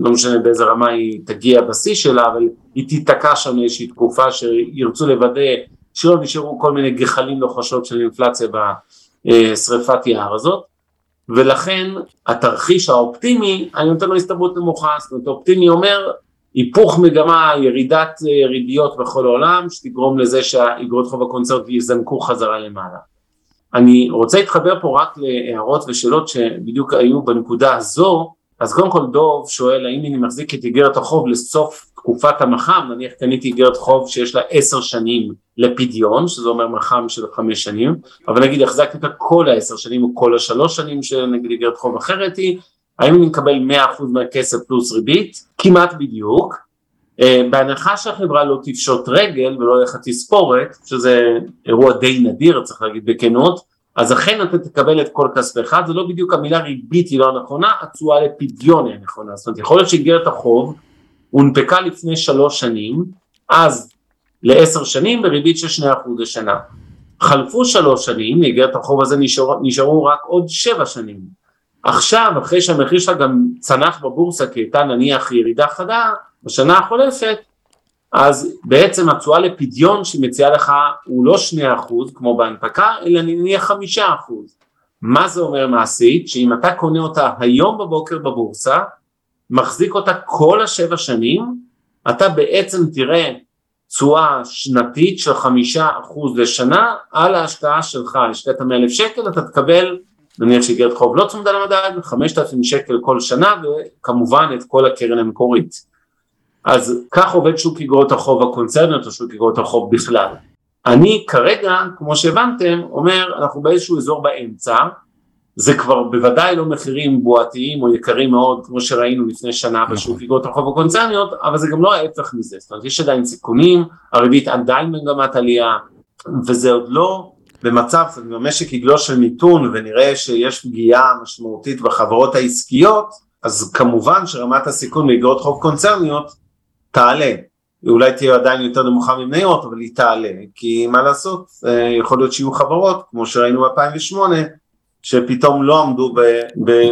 D: לא משנה באיזה רמה היא תגיע בשיא שלה, אבל היא תיתקע שם איזושהי תקופה שירצו לוודא שלא נשארו כל מיני גחלים לוחשות של אינפלציה בשריפת יער הזאת ולכן התרחיש האופטימי אני נותן לו הסתברות נמוכה, זאת אומרת האופטימי אומר היפוך מגמה, ירידת ריביות בכל העולם שתגרום לזה שהאגרות חוב הקונצרט יזנקו חזרה למעלה. אני רוצה להתחבר פה רק להערות ושאלות שבדיוק היו בנקודה הזו, אז קודם כל דוב שואל האם אני מחזיק את איגרת החוב לסוף תקופת המח"מ, נניח קניתי איגרת חוב שיש לה עשר שנים לפדיון, שזה אומר מח"מ של חמש שנים, אבל נגיד החזקתי אותה כל העשר שנים או כל השלוש שנים שנגיד איגרת חוב אחרת היא, האם אני מקבל מאה אחוז מהכסף פלוס ריבית? כמעט בדיוק. אה, בהנחה שהחברה לא תפשוט רגל ולא יהיה לך תספורת, שזה אירוע די נדיר צריך להגיד בכנות, אז אכן אתה תקבל את כל כספך, זה לא בדיוק המילה ריבית היא לא הנכונה, התשואה לפדיון היא הנכונה, זאת אומרת יכול להיות שאיגרת החוב הונפקה לפני שלוש שנים, אז לעשר שנים בריבית של 2% לשנה. חלפו שלוש שנים, מאגרת החוב הזה נשאר, נשארו רק עוד שבע שנים. עכשיו, אחרי שהמחיר שלה גם צנח בבורסה כי הייתה נניח ירידה חדה בשנה החולפת, אז בעצם התשואה לפדיון שהיא מציעה לך הוא לא 2% כמו בהנפקה, אלא נניח 5%. מה זה אומר מעשית? שאם אתה קונה אותה היום בבוקר בבורסה, מחזיק אותה כל השבע שנים, אתה בעצם תראה תשואה שנתית של חמישה אחוז לשנה על ההשקעה שלך, השקעת מאה אלף שקל, אתה תקבל נניח שאיגרת חוב לא צמודה למדד, חמשת אלפים שקל כל שנה וכמובן את כל הקרן המקורית. אז כך עובד שוק איגרות החוב הקונצרניות או שוק איגרות החוב בכלל. אני כרגע, כמו שהבנתם, אומר אנחנו באיזשהו אזור באמצע, זה כבר בוודאי לא מחירים בועתיים או יקרים מאוד כמו שראינו לפני שנה נכון. בשוק איגרות החוב הקונצרניות, אבל זה גם לא ההפך מזה, זאת אומרת יש עדיין סיכונים, הריבית עדיין מגמת עלייה, וזה עוד לא במצב, זאת אומרת, אם המשק יגלוש של מיתון ונראה שיש פגיעה משמעותית בחברות העסקיות, אז כמובן שרמת הסיכון באיגרות חוב קונצרניות תעלה. אולי תהיה עדיין יותר נמוכה ממניות, אבל היא תעלה, כי מה לעשות, אה, יכול להיות שיהיו חברות, כמו שראינו ב-2008, שפתאום לא עמדו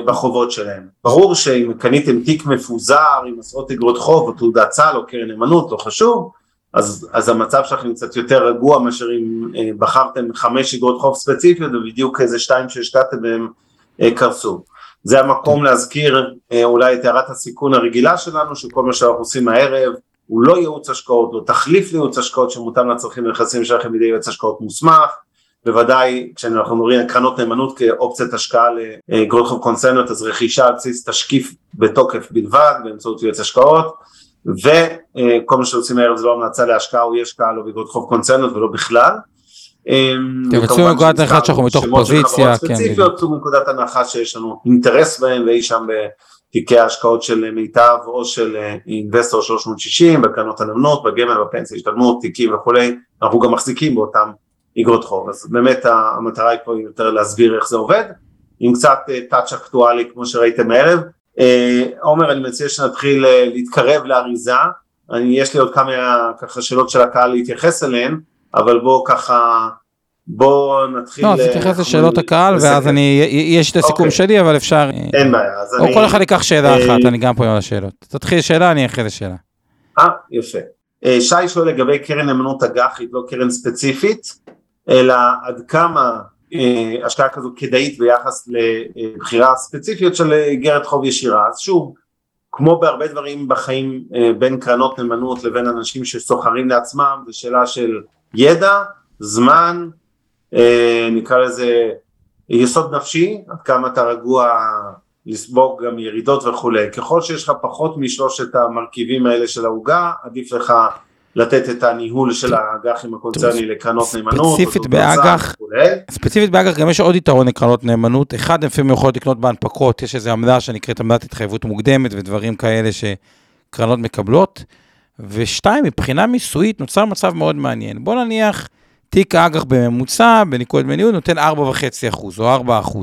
D: בחובות שלהם. ברור שאם קניתם תיק מפוזר עם עשרות אגרות חוב או תעודת סל או קרן נאמנות, לא חשוב, אז, אז המצב שלכם קצת יותר רגוע מאשר אם אה, בחרתם חמש אגרות חוב ספציפיות ובדיוק איזה שתיים שהשקעתם בהם אה, קרסו. זה המקום להזכיר אה, אולי את הערת הסיכון הרגילה שלנו, שכל מה שאנחנו עושים הערב הוא לא ייעוץ השקעות, לא תחליף לייעוץ השקעות שמותאם לצרכים ונכסים שלכם בידי יועץ השקעות מוסמך, בוודאי כשאנחנו מדברים על קרנות נאמנות כאופציית השקעה לאגרות חוב קונצרניות אז רכישה על בסיס תשקיף בתוקף בלבד באמצעות יועץ השקעות וכל מה שעושים הערב זה לא המלצה להשקעה או אי השקעה לא באגרות חוב קונצרניות ולא בכלל.
C: אתם יוצאים מנקודת הנחה שאנחנו מתוך פוזיציה,
D: כן, ספציפיות, מנקודת הנחה שיש לנו אינטרס בהם ואי שם בתיקי ההשקעות של מיטב או של אינבסטור 360, בקרנות הנאמנות, בגמל, בפנסיה, השתלמות, תיקים וכולי, אנחנו גם מחזיקים באותם אגרות חוב, אז באמת המטרה היא פה יותר להסביר איך זה עובד, עם קצת טאץ' אקטואלי כמו שראיתם הערב. אה, עומר אני מציע שנתחיל אה, להתקרב לאריזה, אני, יש לי עוד כמה ככה שאלות של הקהל להתייחס אליהן, אבל בואו ככה בואו נתחיל...
C: לא, אז תתייחס לשאלות הקהל, ואז אני, יש את הסיכום
D: אוקיי.
C: שלי, אבל אפשר...
D: אין בעיה, אז אני...
C: או כל אחד ייקח שאלה אחת, אני גם פה עם השאלות. תתחיל שאלה, אני אחרי זה שאלה.
D: אה, יפה. שי שואל לגבי קרן נאמנות אג"חית, לא קרן ספציפית, אלא עד כמה אה, השקעה כזו כדאית ביחס לבחירה ספציפית של איגרת חוב ישירה. אז שוב, כמו בהרבה דברים בחיים אה, בין קרנות נאמנות לבין אנשים שסוחרים לעצמם, זו שאלה של ידע, זמן, אה, נקרא לזה יסוד נפשי, עד כמה אתה רגוע לספוג גם ירידות וכולי. ככל שיש לך פחות משלושת המרכיבים האלה של העוגה, עדיף לך לתת את הניהול של האג"חים הקונצרני לקרנות נאמנות.
C: ספציפית באג"ח, ספציפית באג"ח גם יש עוד יתרון לקרנות נאמנות. אחד, הם לפעמים יכולות לקנות בהנפקות, יש איזו עמדה שנקראת עמדת התחייבות מוקדמת ודברים כאלה שקרנות מקבלות. ושתיים, מבחינה מיסויית נוצר מצב מאוד מעניין. בוא נניח, תיק האג"ח בממוצע, בניקוד מניהול, נותן 4.5% או 4%.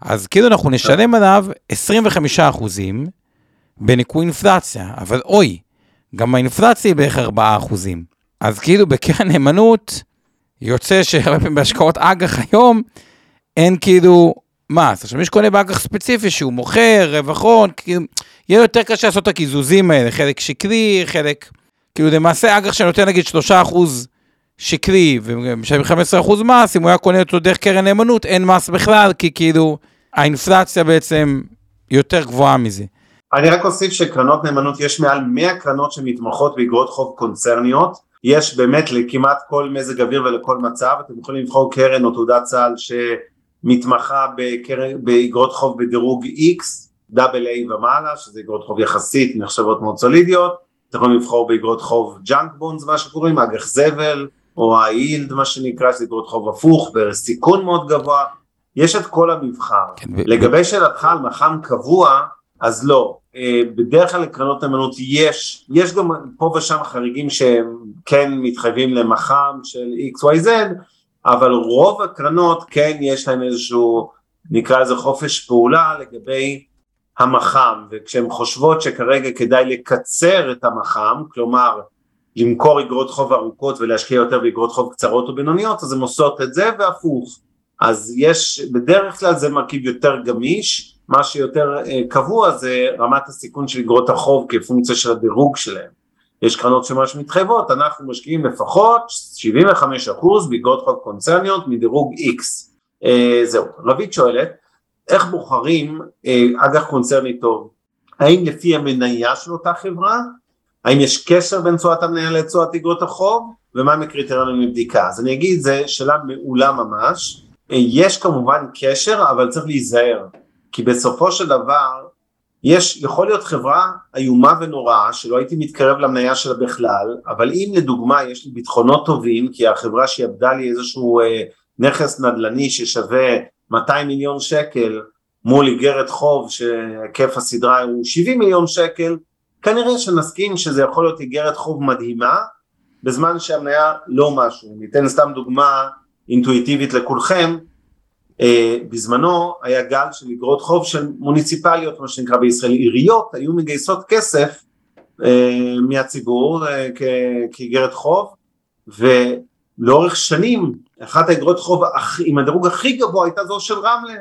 C: אז כאילו אנחנו נשלם עליו 25% בניכוי אינפלציה, אבל אוי, גם האינפלציה היא בערך 4 אחוזים. אז כאילו בקרן נאמנות, יוצא שהרבה פעמים בהשקעות אג"ח היום, אין כאילו מס. עכשיו מי שקונה באג"ח ספציפי שהוא מוכר, רווח הון, כאילו, יהיה יותר קשה לעשות את הקיזוזים האלה, חלק שקרי, חלק... כאילו למעשה אג"ח שנותן נגיד 3 אחוז שקרי ומשלם 15 אחוז מס, אם הוא היה קונה אותו דרך קרן נאמנות, אין מס בכלל, כי כאילו האינפלציה בעצם יותר גבוהה מזה.
D: אני רק אוסיף שקרנות נאמנות, יש מעל 100 קרנות שמתמחות באגרות חוב קונצרניות, יש באמת לכמעט כל מזג אוויר ולכל מצב, אתם יכולים לבחור קרן או תעודת סל שמתמחה באגרות חוב בדירוג X, double A ומעלה, שזה אגרות חוב יחסית נחשבות מאוד סולידיות, אתם יכולים לבחור באגרות חוב junk bonds מה שקוראים, אג"ח זבל, או high yield מה שנקרא, שזה אגרות חוב הפוך, בסיכון מאוד גבוה, יש את כל המבחר. כן, לגבי שאלתך על מח"מ קבוע, אז לא, אה, בדרך כלל לקרנות נאמנות יש, יש גם פה ושם חריגים שהם כן מתחייבים למח"מ של XYZ, אבל רוב הקרנות כן יש להם איזשהו, נקרא לזה חופש פעולה לגבי המח"מ, וכשהן חושבות שכרגע כדאי לקצר את המח"מ, כלומר למכור אגרות חוב ארוכות ולהשקיע יותר באגרות חוב קצרות או בינוניות, אז הן עושות את זה והפוך. אז יש, בדרך כלל זה מרכיב יותר גמיש, מה שיותר אה, קבוע זה רמת הסיכון של אגרות החוב כפונקציה של הדירוג שלהם. יש קרנות שממש מתחייבות, אנחנו משקיעים לפחות 75% באגרות חוב קונצרניות מדירוג X. אה, זהו. רבית שואלת, איך בוחרים אה, אג"ח קונצרני טוב? האם לפי המניה של אותה חברה? האם יש קשר בין תשואת המניה לתשואת אגרות החוב? ומה הם הקריטריונים לבדיקה? אז אני אגיד, זו שאלה מעולה ממש. אה, יש כמובן קשר, אבל צריך להיזהר. כי בסופו של דבר, יש, יכול להיות חברה איומה ונוראה שלא הייתי מתקרב למניה שלה בכלל, אבל אם לדוגמה יש לי ביטחונות טובים, כי החברה שיעבדה לי איזשהו אה, נכס נדל"ני ששווה 200 מיליון שקל מול איגרת חוב שהיקף הסדרה הוא 70 מיליון שקל, כנראה שנסכים שזה יכול להיות איגרת חוב מדהימה, בזמן שהמניה לא משהו. ניתן סתם דוגמה אינטואיטיבית לכולכם, בזמנו היה גל של איגרות חוב של מוניציפליות, מה שנקרא בישראל עיריות, היו מגייסות כסף אה, מהציבור אה, כאיגרת חוב, ולאורך שנים אחת האגרות חוב עם הדירוג הכי גבוה הייתה זו של רמלה,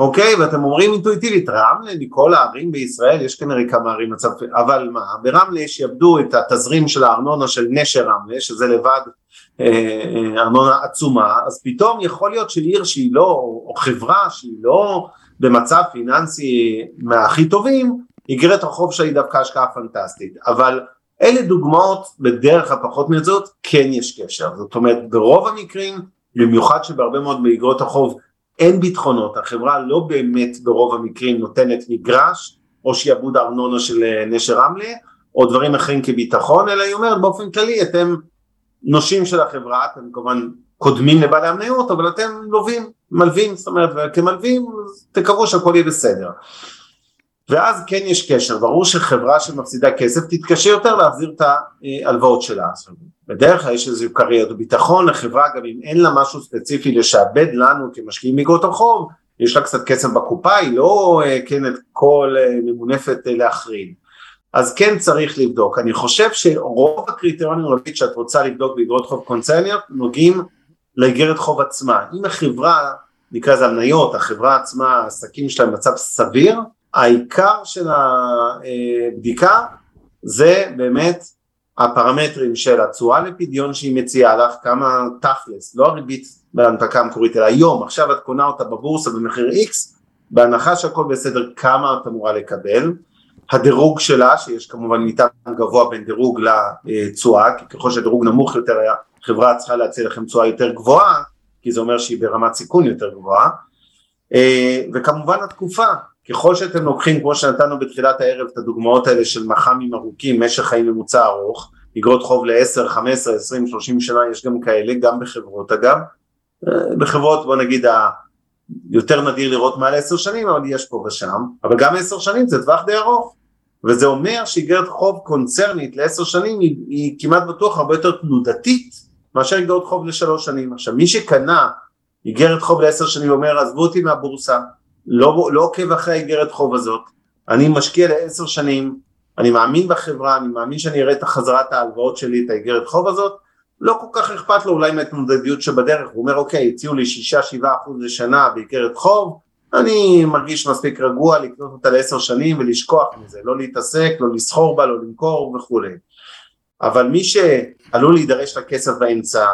D: אוקיי? ואתם אומרים אינטואיטיבית, רמלה מכל הערים בישראל, יש כנראה כמה ערים מצב, אבל מה, ברמלה שיעבדו את התזרים של הארנונה של נשר רמלה, שזה לבד אה, אה, ארנונה עצומה, אז פתאום יכול להיות של עיר שהיא לא, או חברה שהיא לא במצב פיננסי מהכי טובים, איגרת החוב שלה היא דווקא השקעה פנטסטית, אבל אלה דוגמאות בדרך הפחות מזאת כן יש קשר, זאת אומרת ברוב המקרים, במיוחד שבהרבה מאוד מאגרות החוב אין ביטחונות, החברה לא באמת ברוב המקרים נותנת מגרש או שיעבוד ארנונה של אה, נשר רמלה או דברים אחרים כביטחון, אלא היא אומרת באופן כללי אתם נושים של החברה, אתם כמובן קודמים לבעלי המניות, אבל אתם לווים, מלווים, זאת אומרת, וכמלווים תקוו שהכל יהיה בסדר. ואז כן יש קשר, ברור שחברה שמפסידה כסף תתקשה יותר להחזיר את ההלוואות שלה. בדרך כלל יש איזו קריירת ביטחון לחברה, גם אם אין לה משהו ספציפי לשעבד לנו כמשקיעים מאגרות החוב, יש לה קצת כסף בקופה, היא לא אה, כן את כל אה, ממונפת אה, להחריד. אז כן צריך לבדוק. אני חושב שרוב הקריטריונים רבית שאת רוצה לבדוק באגרות חוב קונצרניות נוגעים לאגרת חוב עצמה. אם החברה, נקרא לזה המניות, החברה עצמה, העסקים שלהם במצב סביר, העיקר של הבדיקה זה באמת הפרמטרים של התשואה לפדיון שהיא מציעה לך, כמה תכלס, לא הריבית בהנפקה המקורית, אלא היום, עכשיו את קונה אותה בבורסה במחיר X, בהנחה שהכל בסדר, כמה את אמורה לקבל, הדירוג שלה, שיש כמובן מטעם גבוה בין דירוג לתשואה, כי ככל שהדירוג נמוך יותר, החברה צריכה להציע לכם תשואה יותר גבוהה, כי זה אומר שהיא ברמת סיכון יותר גבוהה, אה, וכמובן התקופה, ככל שאתם לוקחים, כמו שנתנו בתחילת הערב, את הדוגמאות האלה של מח"מים ארוכים, משך חיים ממוצע ארוך, אגרות חוב ל-10, 15, 20, 30 שנה, יש גם כאלה, גם בחברות אגב. בחברות בוא נגיד יותר נדיר לראות מעל 10 שנים, אבל יש פה ושם, אבל גם 10 שנים זה טווח די ארוך. וזה אומר שאיגרת חוב קונצרנית לעשר שנים היא, היא כמעט בטוח הרבה יותר תנודתית מאשר איגרת חוב לשלוש שנים. עכשיו מי שקנה איגרת חוב לעשר שנים אומר עזבו אותי מהבורסה, לא, לא עוקב אחרי האיגרת חוב הזאת, אני משקיע לעשר שנים, אני מאמין בחברה, אני מאמין שאני אראה את החזרת ההלוואות שלי, את האיגרת חוב הזאת, לא כל כך אכפת לו אולי מההתמודדות שבדרך, הוא אומר אוקיי, הציעו לי שישה שבעה אחוז לשנה באיגרת חוב, אני מרגיש מספיק רגוע לקנות אותה לעשר שנים ולשכוח מזה, לא להתעסק, לא לסחור בה, לא למכור וכולי. אבל מי שעלול להידרש לכסף באמצע,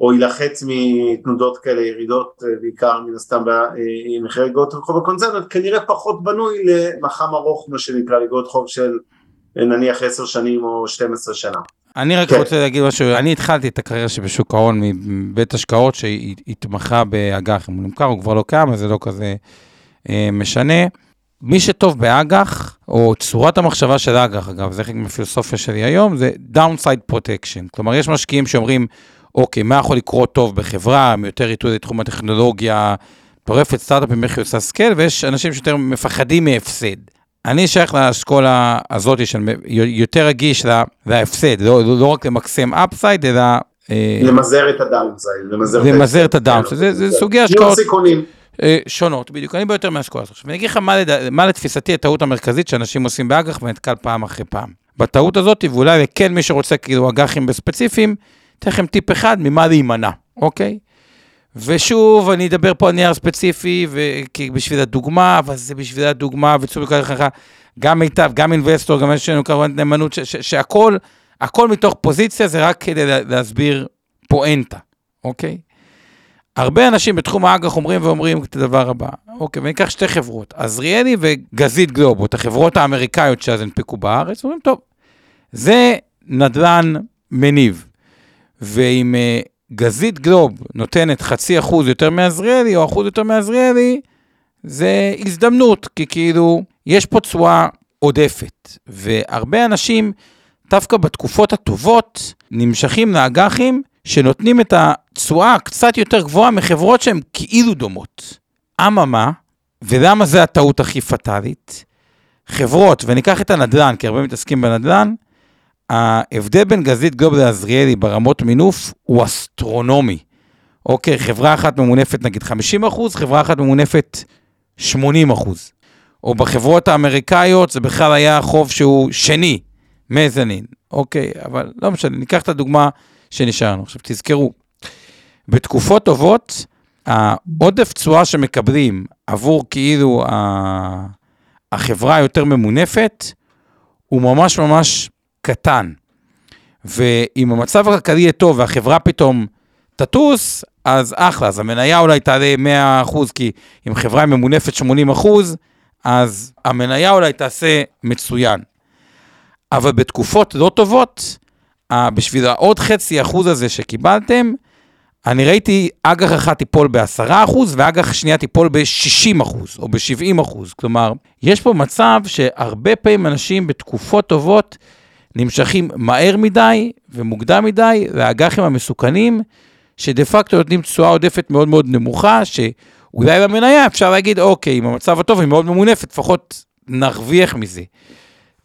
D: או יילחץ מתנודות כאלה, ירידות אה, בעיקר מן הסתם במחירי אה, אגרות חוב הקונצרנט, כנראה פחות בנוי למח"מ ארוך, מה שנקרא, לאגרות חוב של אה, נניח עשר שנים או 12 שנה.
C: אני רק כן. רוצה להגיד משהו, אני התחלתי את הקריירה שבשוק ההון מבית השקעות שהתמחה באג"ח, אם הוא נמכר, הוא כבר לא קיים, אז זה לא כזה אה, משנה. מי שטוב באג"ח, או צורת המחשבה של אג"ח, אגב, זה חלק מהפילוסופיה שלי היום, זה downside protection. כלומר, יש משקיעים שאומרים, אוקיי, מה יכול לקרות טוב בחברה, יותר עיתוי לתחום הטכנולוגיה, מטורפת, סטארט-אפים, איך היא עושה scale, ויש אנשים שיותר מפחדים מהפסד. אני שייך לאסכולה הזאת של יותר רגיש להפסד, לא, לא רק למקסם upside, אלא...
D: אה, למזער את ה downside.
C: למזער את ה downside, זה סוגי השקעות אה, שונות, בדיוק, אני ביותר מהשקעות. עכשיו, אני אגיד לך מה לתפיסתי הטעות המרכזית שאנשים עושים באג"ח ונתקל פעם אחרי פעם. בטעות הזאת, ואולי כן מי שרוצה כאילו אג"חים בספציפיים, אתן לכם טיפ אחד ממה להימנע, אוקיי? ושוב, אני אדבר פה על נייר ספציפי, כי בשביל הדוגמה, אבל זה בשביל הדוגמה, וצריך לקרוא לך גם מיטב, גם אינבסטור, גם יש לנו כמובן נאמנות, שהכל, הכל מתוך פוזיציה, זה רק כדי להסביר פואנטה, אוקיי? הרבה אנשים בתחום האג"ח אומרים ואומרים את הדבר הבא, אוקיי, וניקח שתי חברות, עזריאלי וגזית גלובו, את החברות האמריקאיות שאז הנפקו בארץ, אומרים, טוב, זה נדל"ן מניב, ואם uh, גזית גלוב נותנת חצי אחוז יותר מעזריאלי, או אחוז יותר מעזריאלי, זה הזדמנות, כי כאילו, יש פה תשואה עודפת, והרבה אנשים, דווקא בתקופות הטובות, נמשכים לאג"חים, שנותנים את התשואה קצת יותר גבוהה מחברות שהן כאילו דומות. אממה, ולמה זה הטעות הכי פטאלית? חברות, וניקח את הנדל"ן, כי הרבה מתעסקים בנדל"ן, ההבדל בין גזית גלובל לעזריאלי ברמות מינוף הוא אסטרונומי. אוקיי, חברה אחת ממונפת נגיד 50 אחוז, חברה אחת ממונפת 80 אחוז. או בחברות האמריקאיות זה בכלל היה חוב שהוא שני, מזנין. אוקיי, אבל לא משנה, ניקח את הדוגמה שנשארנו. עכשיו תזכרו, בתקופות טובות, העודף תשואה שמקבלים עבור כאילו החברה היותר ממונפת, הוא ממש ממש קטן. ואם המצב הכלכלי יהיה טוב והחברה פתאום תטוס, אז אחלה, אז המניה אולי תעלה 100%, כי אם חברה ממונפת 80%, אז המניה אולי תעשה מצוין. אבל בתקופות לא טובות, בשביל העוד חצי אחוז הזה שקיבלתם, אני ראיתי אג"ח אחת תיפול ב-10% ואג"ח שנייה תיפול ב-60% או ב-70%. כלומר, יש פה מצב שהרבה פעמים אנשים בתקופות טובות נמשכים מהר מדי ומוקדם מדי לאג"חים המסוכנים, שדה פקטו נותנים תשואה עודפת מאוד מאוד נמוכה, שאולי במניה אפשר להגיד, אוקיי, אם המצב הטוב היא מאוד ממונפת, לפחות נרוויח מזה.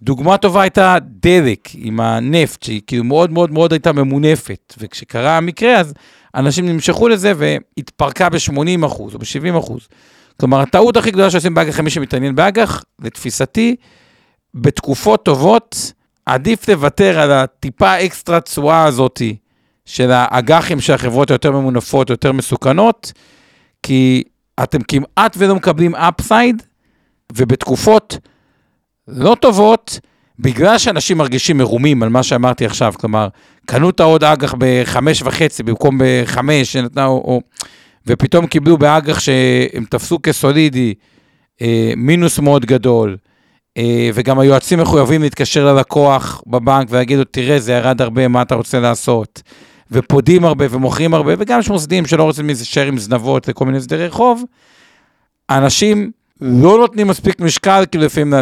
C: דוגמה טובה הייתה דלק עם הנפט, שהיא כאילו מאוד מאוד מאוד הייתה ממונפת, וכשקרה המקרה אז אנשים נמשכו לזה והתפרקה ב-80% או ב-70%. כלומר, הטעות הכי גדולה שעושים באג"ח, מי שמתעניין באג"ח, לתפיסתי, בתקופות טובות, עדיף לוותר על הטיפה אקסטרה תשואה הזאתי של האג"חים של החברות היותר ממונפות, יותר מסוכנות, כי אתם כמעט ולא מקבלים אפסייד, ובתקופות לא טובות, בגלל שאנשים מרגישים מרומים על מה שאמרתי עכשיו, כלומר, קנו את העוד אג"ח בחמש וחצי במקום בחמש, שנתנה, או, או, ופתאום קיבלו באג"ח שהם תפסו כסולידי אה, מינוס מאוד גדול, וגם היועצים מחויבים להתקשר ללקוח בבנק ולהגיד לו, תראה, זה ירד הרבה, מה אתה רוצה לעשות? ופודים הרבה ומוכרים הרבה, וגם יש מוסדים שלא רוצים להישאר עם זנבות לכל מיני הסדרי חוב. אנשים לא נותנים מספיק משקל, כאילו לפעמים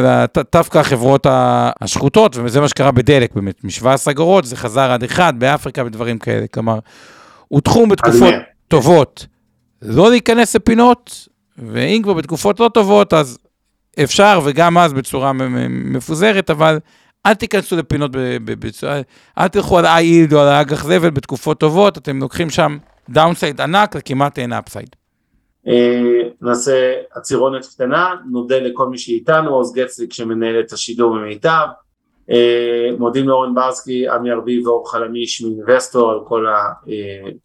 C: דווקא החברות השחוטות, וזה מה שקרה בדלק באמת, מ-17 אגורות זה חזר עד אחד באפריקה ודברים כאלה, כלומר, הוא תחום בתקופות טובות לא להיכנס לפינות, ואם כבר בתקופות לא טובות, אז אפשר, וגם אז בצורה מפוזרת, אבל אל תיכנסו לפינות בצורה, אל תלכו על ה-yield או על האג"ח זבל בתקופות טובות, אתם לוקחים שם downside ענק וכמעט אין upside.
D: אה, נעשה עצירונת קטנה, נודה לכל מי שאיתנו, עוז גצליק שמנהל את השידור במיטב, אה, מודים לאורן ברסקי, עמי ארביב ואור חלמיש מאינבסטור על כל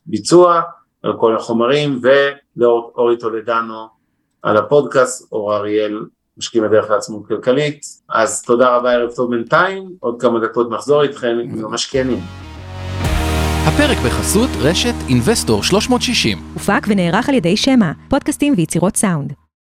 D: הביצוע, על כל החומרים, ולאורי טולדנו על הפודקאסט, אור אריאל משקיעים בדרך לעצמאות כלכלית, אז תודה רבה, ערב טוב בינתיים, עוד כמה דקות נחזור איתכם עם המשקיענים.
A: הפרק בחסות רשת אינבסטור 360.
B: הופק ונערך על ידי שמע, פודקאסטים ויצירות סאונד.